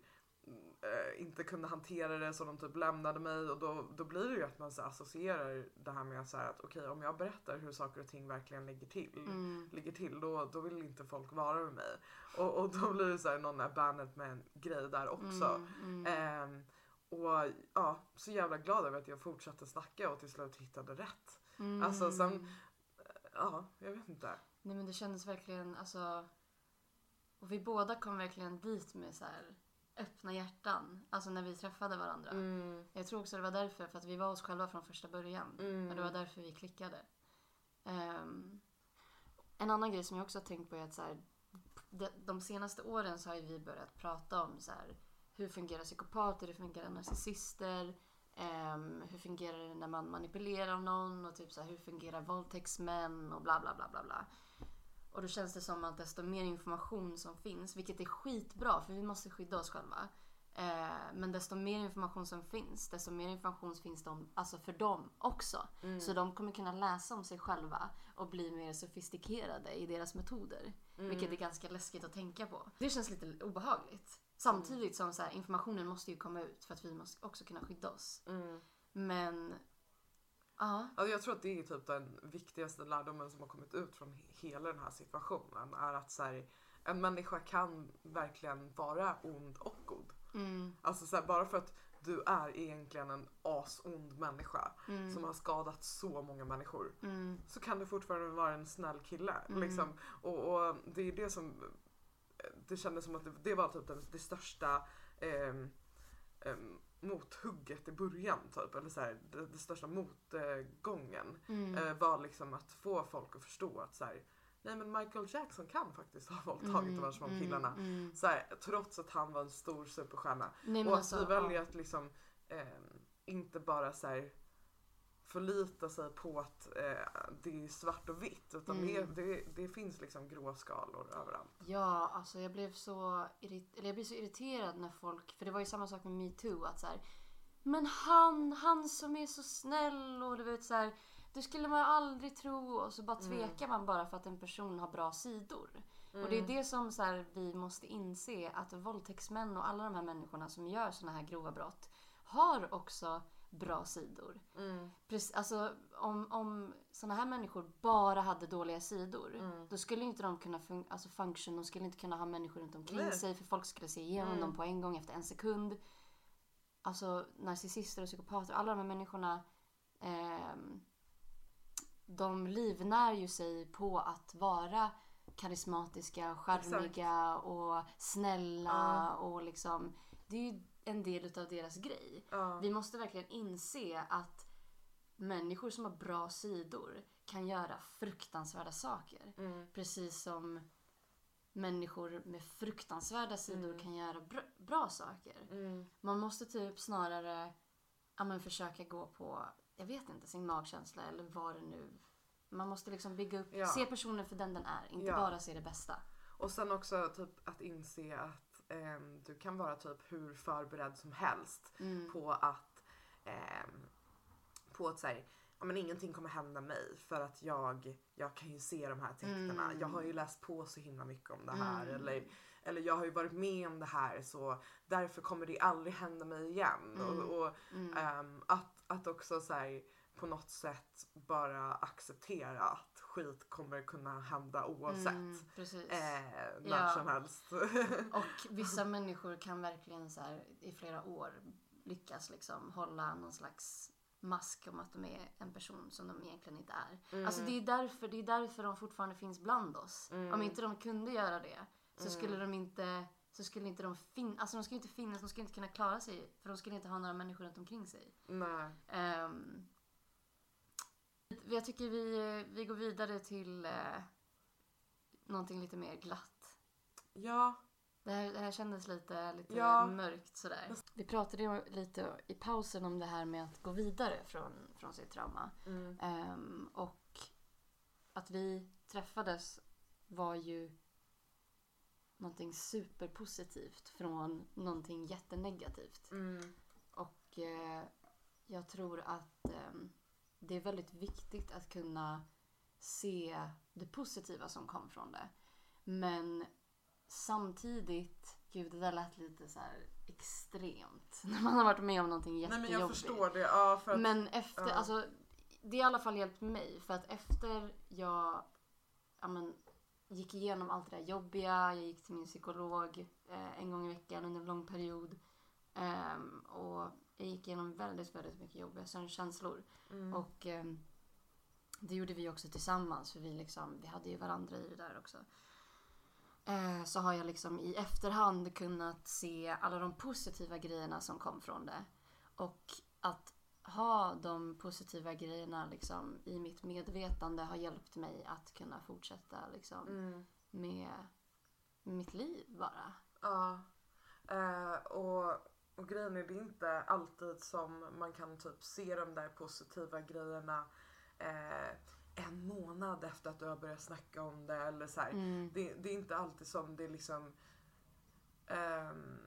eh, inte kunde hantera det så de typ lämnade mig och då, då blir det ju att man så associerar det här med så här att okej om jag berättar hur saker och ting verkligen ligger till Mm. ligger till då, då vill inte folk vara med mig. Och, och då blir det så här någon abandonment grej där också. Mm, mm. Ehm, och ja, så jävla glad över att jag fortsatte snacka och till slut hittade rätt. Mm. alltså, sen- Ja, jag vet inte. Nej men det kändes verkligen, alltså. och vi båda kom verkligen dit med så här öppna hjärtan. Alltså när vi träffade varandra. Mm. Jag tror också det var därför, för att vi var oss själva från första början. Mm. Och det var därför vi klickade. Ehm, en annan grej som jag också har tänkt på är att så här, de, de senaste åren så har ju vi börjat prata om så här, hur fungerar psykopater, hur fungerar narcissister, ehm, hur fungerar det när man manipulerar någon och typ så här, hur fungerar våldtäktsmän och bla bla bla bla bla. Och då känns det som att desto mer information som finns, vilket är skitbra för vi måste skydda oss själva. Eh, men desto mer information som finns, desto mer information finns det om, alltså för dem också. Så de kommer kunna läsa om sig själva och bli mer sofistikerade i deras metoder. Vilket är ganska läskigt att tänka på. Det känns lite obehagligt. Samtidigt som så här, informationen måste ju komma ut för att vi måste också kunna skydda oss. Mm. Men, ja. Alltså jag tror att det är typ den viktigaste lärdomen som har kommit ut från he- hela den här situationen. Är att så här, en människa kan verkligen vara ond och god. Mm, Alltså så här, bara för att du är egentligen en asond människa som har skadat så många människor. mm, Så kan du fortfarande vara en snäll kille. Mm. Liksom. Och, och det är det som det kändes som att det, det var typ det, det största ehm, ehm, mothugget i början. Typ. Eller så här, det, det största motgången mm, eh, var liksom att få folk att förstå att så här, nej men Michael Jackson kan faktiskt ha våldtagit de här små mm, killarna. mm. Så här, trots att han var en stor superstjärna. Nej, och att alltså, vi ja. väljer att liksom ehm, inte bara så här, förlita sig på att eh, det är svart och vitt. Utan det, Mm. det, det finns liksom gråskalor överallt. Ja, alltså jag blev så, irrit- eller jag blev så irriterad när folk, för det var ju samma sak med metoo att så här, men han, han som är så snäll och du vet så här, det skulle man aldrig tro och så bara tvekar man bara för att en person har bra sidor. Och det är det som så här, vi måste inse att våldtäktsmän och alla de här människorna som gör såna här grova brott har också bra sidor. Precis, alltså, om, om såna här människor bara hade dåliga sidor då skulle inte de kunna fun- alltså function, de skulle inte kunna ha människor runt omkring Nej. sig för folk skulle se igenom dem på en gång efter en sekund. Alltså narcissister och psykopater, alla de här människorna ehm, de livnär ju sig på att vara karismatiska, charmiga och snälla och liksom det är ju en del utav deras grej. Ja. Vi måste verkligen inse att människor som har bra sidor kan göra fruktansvärda saker. Mm. Precis som människor med fruktansvärda sidor Mm. kan göra bra, bra saker. Man måste typ snarare ja, men försöka gå på, jag vet inte, sin magkänsla eller vad det nu... Man måste liksom bygga upp, Ja. se personen för den den är, inte Ja. bara se det bästa. Och sen också typ att inse att ehm, du kan vara typ hur förberedd som helst Mm. på att ehm, på att säga ja, men ingenting kommer hända mig för att jag, jag kan ju se de här tecknena. Mm. Jag har ju läst på så himla mycket om det här. Mm. Eller, eller jag har ju varit med om det här så därför kommer det aldrig hända mig igen. Och, och Mm. ehm, att, att också så här, på något sätt bara acceptera att skit kommer kunna hända oavsett. Mm. Eh, när Ja. som helst. Och vissa människor kan verkligen så här, i flera år lyckas liksom hålla någon slags mask om att de är en person som de egentligen inte är. Alltså det är, därför, det är därför de fortfarande finns bland oss. Om inte de kunde göra det så skulle de inte så skulle inte de fin- alltså de skulle inte finnas, de skulle inte kunna klara sig för de skulle inte ha några människor runt omkring sig. Nej. Ehm, jag tycker vi, vi går vidare till uh, någonting lite mer glatt. Ja. Det här, det här kändes lite, lite Ja. mörkt sådär. Vi pratade ju lite i pausen om det här med att gå vidare från, från sitt trauma. Mm. Ehm, och att vi träffades var ju någonting superpositivt från någonting jättenegativt. Mm. Och eh, jag tror att ehm, det är väldigt viktigt att kunna se det positiva som kom från det. Men samtidigt, gud det där lät lite så extremt. När man har varit med om någonting Nej jättejobbigt. men jag förstår det. Ja, för att, Men efter, ja. alltså det har i alla fall hjälpt mig. För att efter jag ja, men, gick igenom allt det där jobbiga, jag gick till min psykolog eh, en gång i veckan under en lång period. Ehm, och jag gick igenom väldigt, väldigt mycket jobbiga känslor. Mm. Och ehm, det gjorde vi också tillsammans för vi, liksom, vi hade ju varandra i det där också. eh, så har jag liksom i efterhand kunnat se alla de positiva grejerna som kom från det. Och att ha de positiva grejerna liksom i mitt medvetande har hjälpt mig att kunna fortsätta liksom Mm. med mitt liv bara. Ja. Eh, och, och grejen är det är inte alltid som man kan typ se de där positiva grejerna eh, en månad efter att du har börjat snacka om det eller så. Mm. Det, det är inte alltid som det liksom ehm,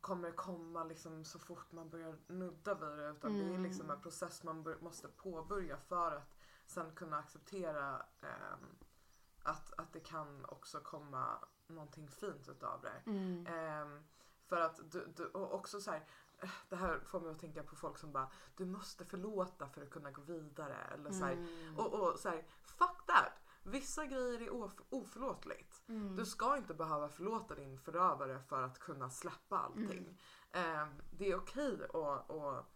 kommer komma liksom så fort man börjar nudda vid det utan det är Mm. liksom en process man måste påbörja för att sen kunna acceptera ehm, att, att det kan också komma någonting fint utav det. Mm. För att du, du, och också så här, eh, det här får mig att tänka på folk som bara du måste förlåta för att kunna gå vidare eller så här, Mm. och, och så här, fuck that! Vissa grejer är of, oförlåtligt. Mm. Du ska inte behöva förlåta din förövare för att kunna släppa allting. Mm. Ehm, det är okej att, att,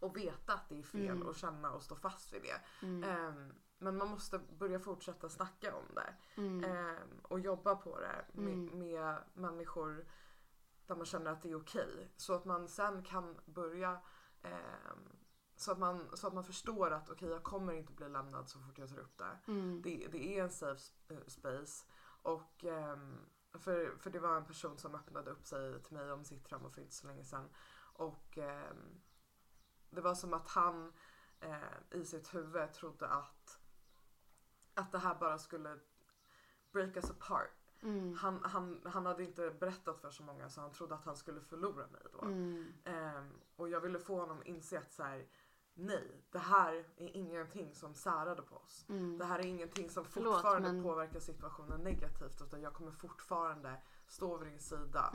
att veta att det är fel Mm. och känna och stå fast vid det. Ehm, men man måste börja fortsätta snacka om det. Ehm, och jobba på det med, med människor där man känner att det är okej. Så att man sen kan börja ehm, så, att man, så att man förstår att okej jag kommer inte bli lämnad så fort jag tar upp det. Mm. Det, det är en safe eh, space. Och ehm, för, för det var en person som öppnade upp sig till mig om sitt trauma för inte så länge sedan. Och ehm, det var som att han eh, i sitt huvud trodde att, att det här bara skulle break us apart. Mm. Han, han, han hade inte berättat för så många så han trodde att han skulle förlora mig då. Mm. Ehm, och jag ville få honom att inse att så här, nej, det här är ingenting som särade på oss. Mm. Det här är ingenting som Förlåt, fortfarande men- påverkar situationen negativt utan jag kommer fortfarande stå vid din sida.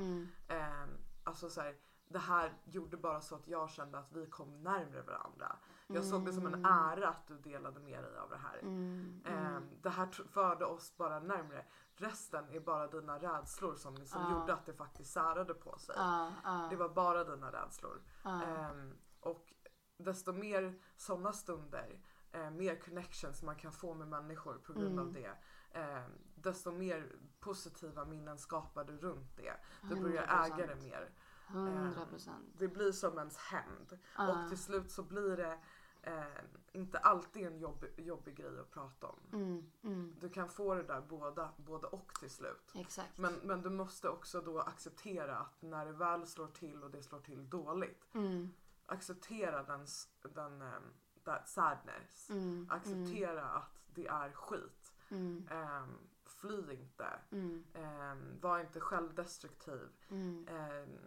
Ehm, alltså så här, det här gjorde bara så att jag kände att vi kom närmare varandra. Jag såg det som en Mm. ära att du delade med dig av det här. Mm. Ehm, det här förde oss bara närmare. Resten är bara dina rädslor som, som Ja. gjorde att det faktiskt särade på sig. Ja, ja, Det var bara dina rädslor. Ehm, och desto mer sådana stunder, eh, mer connections man kan få med människor på grund av Mm. det. ehm, desto mer positiva minnen skapar du runt det. Du börjar 100%. äga det mer. 100 procent. Det blir som ens hämnd. Ja. Och till slut så blir det eh, inte alltid en jobb, jobbig grej att prata om. Mm, mm. Du kan få det där båda, både och till slut. Exakt. Men, men du måste också då acceptera att när det väl slår till och det slår till dåligt. Mm, Acceptera den, den um, that sadness. mm, Acceptera att det är skit. Mm, Ehm, fly inte. mm, Um, var inte självdestruktiv. mm, Ehm,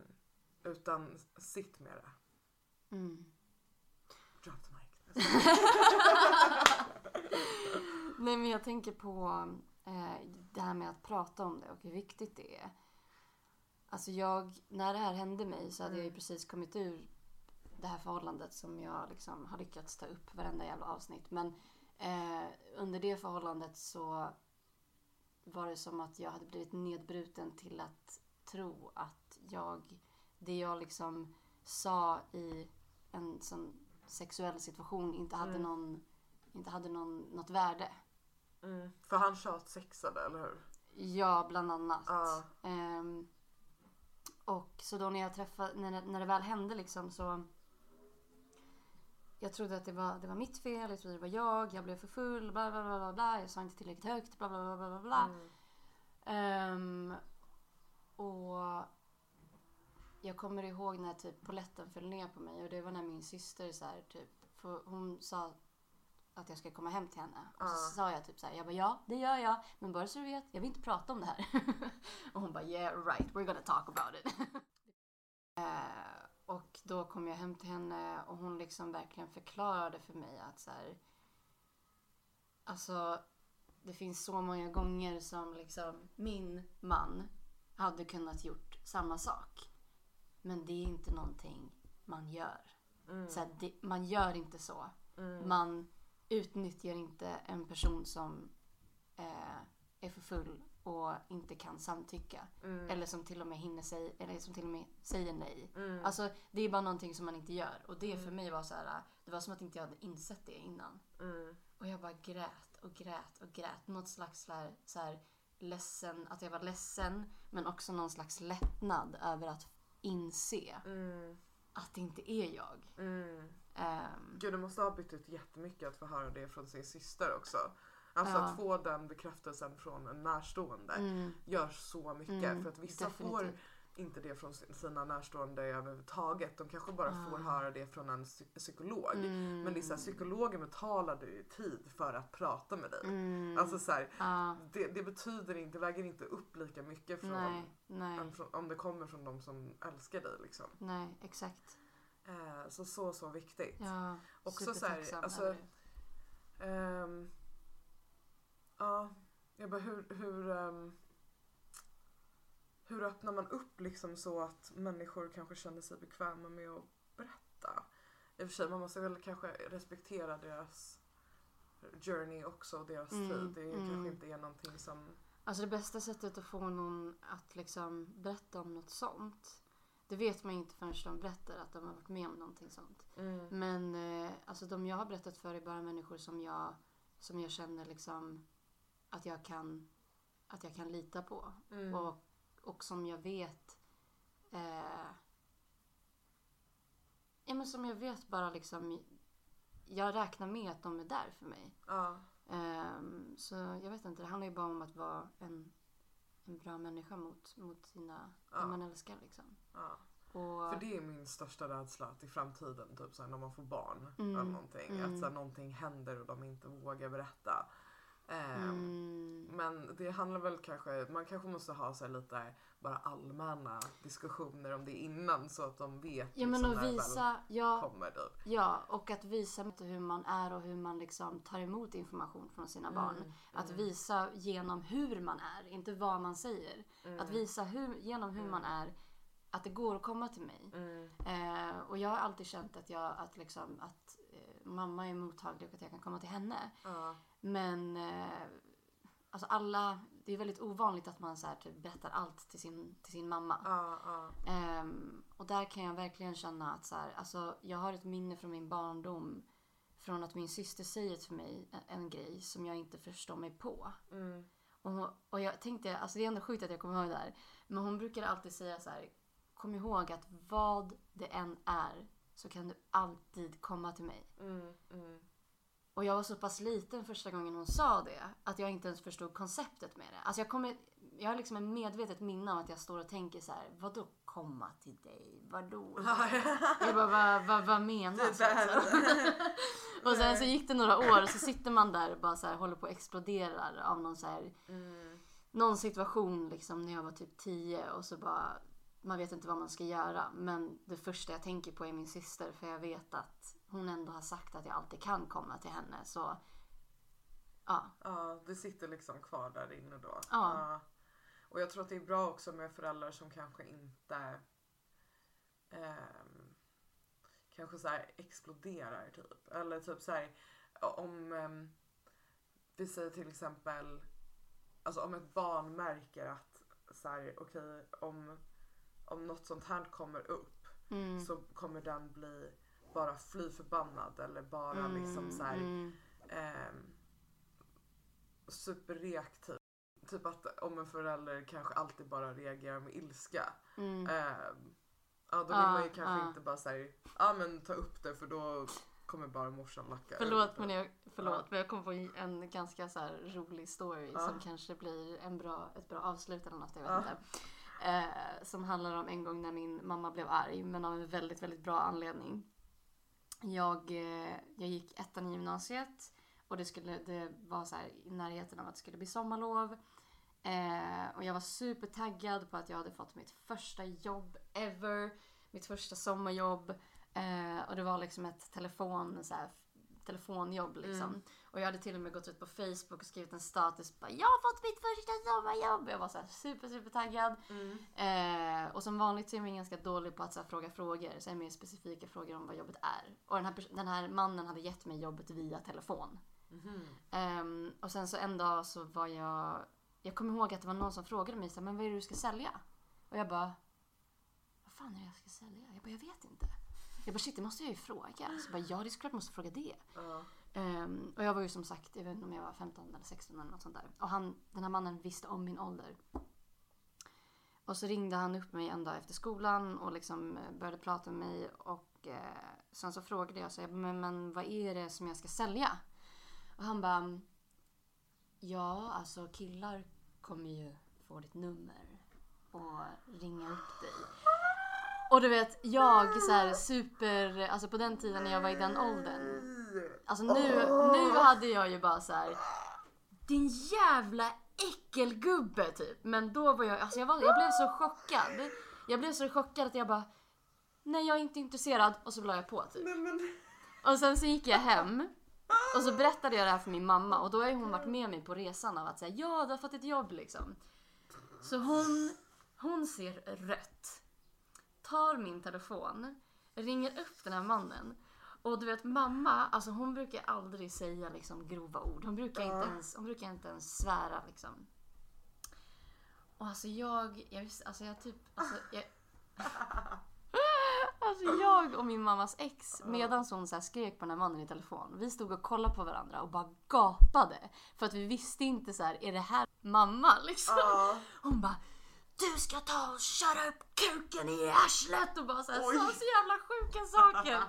utan sitt med det. mm. Drop the. Nej men jag tänker på eh, det här med att prata om det och hur viktigt det är. Alltså jag, när det här hände mig så hade jag ju Mm. precis kommit ur det här förhållandet som jag liksom har lyckats ta upp varenda jävla avsnitt. Men eh, under det förhållandet så var det som att jag hade blivit nedbruten till att tro att jag, det jag liksom sa i en sån sexuell situation inte hade Mm. någon, inte hade någon, något värde. Mm. För han tjatsexade, eller hur? Ja, bland annat. Ja. Ehm, och så då när jag träffade, när, det- när det väl hände liksom så. Jag trodde att det var, det var mitt fel, jag trodde det var jag, jag blev för full, bla bla bla bla, bla. jag sa inte tillräckligt högt, bla bla bla bla bla. Mm. Ehm, och jag kommer ihåg när typ poletten föll ner på mig och det var när min syster så här, typ, för hon sa att jag ska komma hem till henne. Och så sa jag typ så här, jag bara ja, det gör jag. Men bara så du vet, jag vill inte prata om det här. och hon bara yeah right, we're gonna talk about it. Eh, och då kom jag hem till henne och hon liksom verkligen förklarade för mig att så här, alltså det finns så många gånger som liksom min man hade kunnat gjort samma sak. Men det är inte någonting man gör. Mm. Så här, det, man gör inte så. Mm. Man utnyttjar inte en person som eh, är för full och inte kan samtycka. Mm. Eller som till och med hinner säga, eller som till och med säger nej. Mm. Alltså det är bara någonting som man inte gör. Och det för mig var så här, det var som att inte jag hade insett det innan. Mm. Och jag bara grät och grät och grät. Något slags så här ledsen, att jag var ledsen men också någon slags lättnad över att inse Mm. att det inte är jag. Mm. Ehm, Gud det måste ha betytt jättemycket att få höra det från sin syster också. Alltså Ja. att få den bekräftelsen från en närstående mm, gör så mycket. Mm, för att vissa får definitivt. Inte det från sin- sina närstående överhuvudtaget. De kanske bara får Ah. höra det från en psy- psykolog. mm, Men det är så här, psykologen betalar ju tid för att prata med dig. mm, Alltså så här, ja, det, det betyder inte, väger inte upp lika mycket från, nej, nej, från, om det kommer från de som älskar dig. Liksom. nej, exakt. Eh, så så så viktigt. Ja, Också så här, alltså. Ehm, ja, jag bara hur, hur, ehm, hur öppnar man upp liksom så att människor kanske känner sig bekväma med att berätta? I och för sig, man måste väl kanske respektera deras journey också och deras Mm, tid. Det mm. kanske inte är någonting som... Alltså det bästa sättet att få någon att liksom berätta om något sånt. Det vet man ju inte förrän de berättar att de har varit med om någonting sånt. Mm. Men eh, alltså de jag har berättat för är bara människor som jag, som jag känner liksom att jag kan, att jag kan lita på. Mm. Och, och som jag vet eh, Ja men som jag vet bara liksom Jag räknar med att de är där för mig. Ja. Ehm, så jag vet inte, det handlar ju bara om att vara en, en bra människa mot, mot sina, Ja. det man älskar liksom. ja. Och, För det är min största rädsla att i framtiden, typ såhär, när man får barn Mm, eller någonting, mm. att såhär, någonting händer och de inte vågar berätta. Ehm, mm, Men det handlar väl kanske, man kanske måste ha så lite bara allmänna diskussioner om det innan så att de vet ja men liksom att när det visa, ja, väl kommer typ. ja och att visa hur man är och hur man liksom tar emot information från sina barn. Mm, Att mm, visa genom hur man är, inte vad man säger. mm, Att visa hur, genom hur Mm. man är att det går att komma till mig. mm, Eh, och jag har alltid känt att, jag, att, liksom, att mamma är mottaglig och att jag kan komma till henne. ja, Men eh, alltså alla, det är väldigt ovanligt att man så här, typ, berättar allt till sin, till sin mamma. ja, ja, Ehm, och där kan jag verkligen känna att så här, alltså, jag har ett minne från min barndom från att min syster säger till mig en, en grej som jag inte förstår mig på. mm, Och, och jag tänkte, alltså det är ändå sjukt att jag kommer ihåg det här. Men hon brukar alltid säga så här, kom ihåg att vad det än är så kan du alltid komma till mig. mm, mm, Och jag var så pass liten första gången hon sa det att jag inte ens förstod konceptet med det. Alltså jag, kommer, jag har liksom en medvetet minne av att jag står och tänker så här, vadå komma till dig? Vadå? Jag bara, vad, vad, vad menas? Där. liksom? och sen så gick det några år och så sitter man där och bara så här, håller på och exploderar av någon så här, mm, någon situation liksom när jag var typ 10 och så bara man vet inte vad man ska göra men det första jag tänker på är min syster för jag vet att hon ändå har sagt att jag alltid kan komma till henne så ja, ja, det sitter liksom kvar där inne då. Ja. Och jag tror att det är bra också med föräldrar som kanske inte ehm, kanske så här exploderar typ. Eller typ så här om ehm, vi säger till exempel alltså om ett barn märker att så här okej om om något sånt här kommer upp mm, så kommer den bli bara fly förbannad eller bara liksom så här mm, ehm, superreaktiv. Typ att om en förälder kanske alltid bara reagerar med ilska. mm, ehm, ja då vill Ja, man ju kanske ja. inte bara säga ja men ta upp det för då kommer bara morsan lacka Förlåt men jag, förlåt, Ja. men jag kom på en ganska så rolig story Ja. som kanske blir en bra, ett bra avslut eller något, jag vet Ja. inte. Eh, som handlar om en gång när min mamma blev arg men av en väldigt, väldigt bra anledning. Jag, eh, jag gick ettan i gymnasiet och det, skulle, det var så här i närheten av att det skulle bli sommarlov. Eh, och jag var supertaggad på att jag hade fått mitt första jobb ever. Mitt första sommarjobb. Eh, och det var liksom ett telefon, så här, telefonjobb liksom. Mm. Och jag hade till och med gått ut på Facebook och skrivit en status. Bara, jag har fått mitt första sommarjobb! Jag var så här super, super taggad. Mm. Eh, och som vanligt så är man ganska dålig på att så här, fråga frågor. Så här, mer specifika frågor om vad jobbet är. Och den här, den här mannen hade gett mig jobbet via telefon. Mhm. Ehm, och sen så en dag så var jag... Jag kommer ihåg att det var någon som frågade mig så här, men vad är det du ska sälja? Och jag bara... Vad fan är det jag ska sälja? Jag bara, jag vet inte. Jag bara, shit det måste jag ju fråga. Så bara, ja det är såklart jag måste fråga det. Ja. Ehm, och jag var ju som sagt, jag vet inte om jag var 15 eller 16 eller något sånt där. Och han, den här mannen visste om min ålder. Och så ringde han upp mig en dag efter skolan och liksom eh, började prata med mig. Och eh, sen så frågade jag så jag, men, men vad är det som jag ska sälja? Och han bara, ja alltså killar kommer ju få ditt nummer och ringa upp dig. Och du vet, jag så här super, alltså på den tiden när jag var i den åldern. Alltså nu, nu hade jag ju bara så här. Din jävla äckelgubbe typ. Men då var jag, alltså jag, var, jag blev så chockad. Jag blev så chockad att jag bara, nej jag är inte intresserad. Och så la jag på typ. Och sen så gick jag hem. Och så berättade jag det här för min mamma och då har ju hon varit med mig på resan av att säga ja du har fått ett jobb liksom. Så hon, hon ser rött. Tar min telefon, ringer upp den här mannen. Och du vet mamma, alltså hon brukar aldrig säga liksom grova ord. Hon brukar inte ens, hon brukar inte ens svära liksom. Och alltså jag, jag visste, alltså jag typ, alltså jag, Alltså jag och min mammas ex, medan hon så här skrek på den här mannen i telefon. Vi stod och kollade på varandra och bara gapade. För att vi visste inte så här, är det här mamma liksom? Ja. Hon bara du ska ta och köra upp kuken i arslet och bara så, här, Oj. sa så jävla sjuka saker.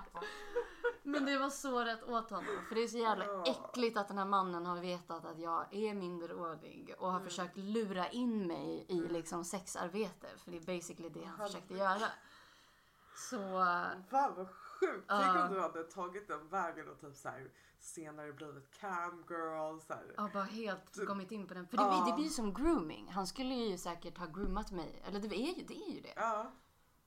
Men det var så rätt åt honom. För det är så jävla äckligt att den här mannen har vetat att jag är minderårig och har försökt lura in mig i liksom sexarbete. För det är basically det han försökte göra. Så... Fan vad sjukt. Tänk om du hade tagit den vägen och typ så här, senare blivit camgirl. Så här. Ja, bara helt Du- kommit in på den. För det, Ja. det blir som grooming. Han skulle ju säkert ha groomat mig. Eller det är ju det. Är ju det. Ja.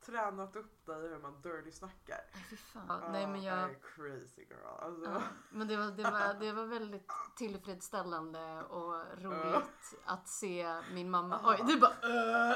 Tränat upp dig hur man dirty snackar. Nej, fy fan. Ja, nej, men Ja, jag... är crazy girl. Alltså. Ja, men det var, det, var, det var väldigt tillfredsställande och roligt att se min mamma. Oj, du bara.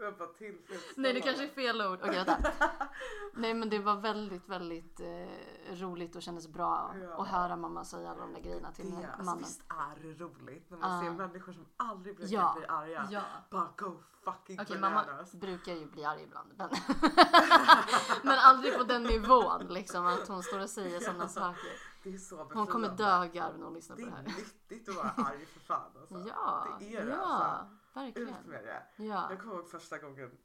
Jag bara tillfredsställande. Nej, det kanske är fel ord. Okej, vänta. Nej, men det var väldigt, väldigt eh, roligt och kändes bra Ja. att höra mamma säga alla de där grejerna till det, här alltså, mannen. visst är det roligt när man Ja. ser människor som aldrig brukar Ja. bli arga. Ja. Bara go fucking mamma bananas. brukar ju bli arg ibland. Men, men aldrig på den nivån liksom att hon står och säger sådana saker. Det är så Hon kommer befriande. dö av garv när hon lyssnar Det på det är här. nyttigt att vara arg för fan alltså. Ja, det är det ja, alltså. Ut verkligen. med det. Ja. Jag kommer ihåg första gången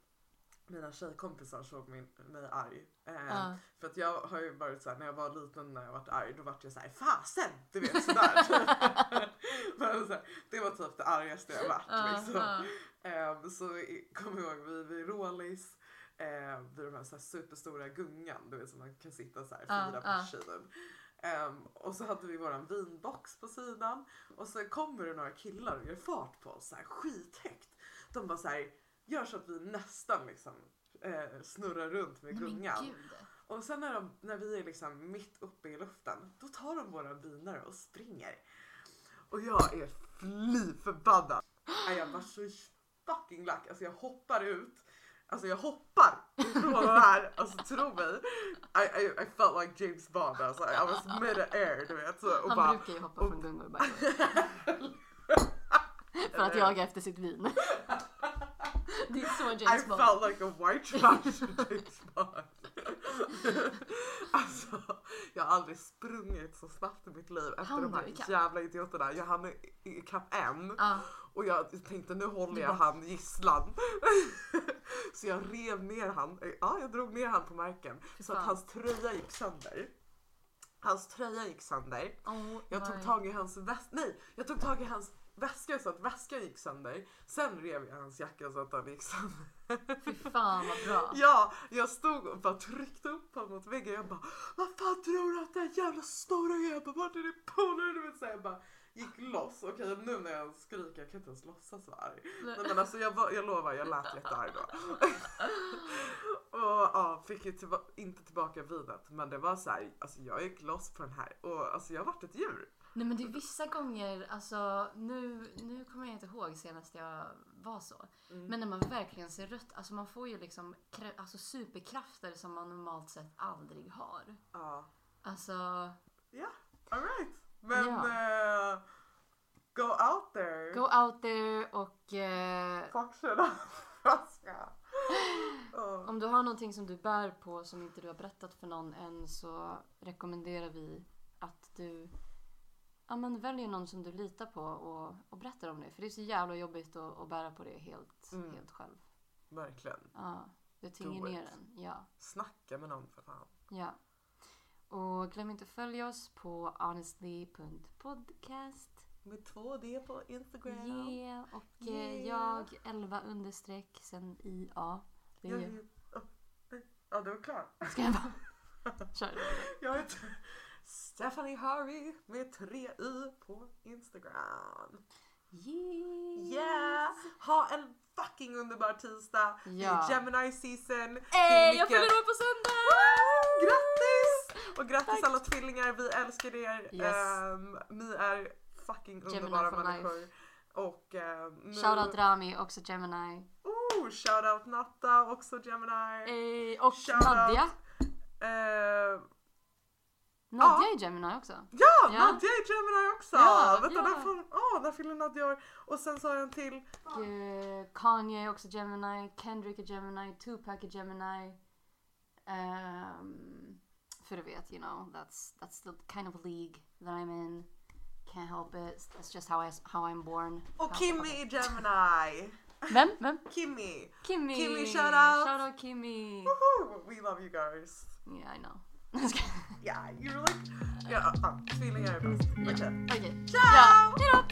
mina tjejkompisar såg min, mig arg. Eh, Ja. För att jag har ju varit såhär, när jag var liten när jag varit arg, då vart jag såhär fasen! Du vet sådär. Men, så här, det var typ det argaste jag varit. Ja, liksom. ja. Ehm, så jag ihåg, vi vid Rålis, eh, vid de här, så här superstora gungan, du vet som man kan sitta så här Ja, fyra ja. pers i den. Ehm, och så hade vi våran vinbox på sidan och så kommer det några killar och gör fart på oss så här skithögt. De bara så här, gör så att vi nästan liksom eh, snurrar runt med gungan. Och sen när, de, när vi är liksom mitt uppe i luften, då tar de våra bilar och springer. Och jag är fly förbannad. Jag var så fucking lack. Alltså jag hoppar ut. Alltså jag hoppar ifrån det här. Alltså tro mig. I, I, I felt like James Bond alltså. I was mid air du vet. Så, och Han bara, brukar ju hoppa från gungor bara. För att jaga efter sitt vin. Det är så I James Bond. felt like a white trash James Bond. alltså, jag har aldrig sprungit så snabbt i mitt liv efter de här ikapp? jävla idioterna. Jag hann i- i kapp en Ja. Och jag tänkte nu håller jag han gisslan. så jag rev ner han, ja jag drog ner han på marken så att hans tröja gick sönder. Hans tröja gick sönder. Oh Jag tog tag i hans väska, nej jag tog tag i hans väska så att väskan gick sönder. Sen rev jag hans jacka så att den gick sönder. Fy fan vad bra. Ja, jag stod och bara tryckte upp honom mot väggen. Jag bara, vad fan tror du att den jävla stora jäveln, vart är din polare? Du vet så här, jag bara gick loss. Okej nu när jag skriker, jag kan inte ens låtsas vara arg. Nej, men alltså jag, var, jag lovar, jag lät jättearg då. och ja, fick ju tillba- inte tillbaka vinet. Men det var så här, alltså jag gick loss på den här och alltså jag vart ett djur. Nej men det är vissa gånger, alltså nu, nu kommer jag inte ihåg senast jag var så. Mm. Men när man verkligen ser rött, alltså man får ju liksom alltså superkrafter som man normalt sett aldrig har. Ja, Alltså, ja, alright. Men Ja. eh, go out there. go out there och eh, up. Ja. Ja. om du har någonting som du bär på som inte du har berättat för någon än så rekommenderar vi att du ja, men välj någon som du litar på och, och berättar om det. För det är så jävla jobbigt att, att bära på det helt, Mm. helt själv. Verkligen. Ja, det tynger ner en. Ja, Snacka med någon för fan. ja. Och glöm inte att följa oss på honestly.podcast. Med två D på Instagram. Yeah, och eh, Yeah. jag 11 understreck sen IA. Det är Jag ju... är... Ja, du är klar. Ska jag bara... Kör. Jag heter Stephanie Harvey med tre i på Instagram. Yes. Yeah! Ha en fucking underbar tisdag. Det Ja. är Gemini season. Ey, Det är jag fyller år på söndag! Grattis! Och grattis Tack. alla tvillingar, vi älskar er. Yes. Ehm, ni är fucking Gemini underbara life. människor. Och um, nu... Shoutout Rami, också Gemini. Oh, shoutout Natta, också Gemini. Ey, och Shoutout. Nadja. Eh, Nadja är Gemini också. ja, Ja. Nadja är Gemini också! Ja, Vänta, ja. fan, oh, fyller Nadja år? Och sen så har jag en till. Eh, Kanye är också Gemini. Kendrick är Gemini. Tupac är Gemini. Um, You know, that's that's the kind of league that I'm in. Can't help it. That's just how I how I'm born. Oh, Kimmy Gemini. Mem, mem. Kimmy. Kimmy. Kimmy, shout out. Shout out, Kimmy. Woohoo! We love you guys. Yeah, I know. yeah, you're like, yeah, I'm feeling our best. Okay. Ciao. Yeah.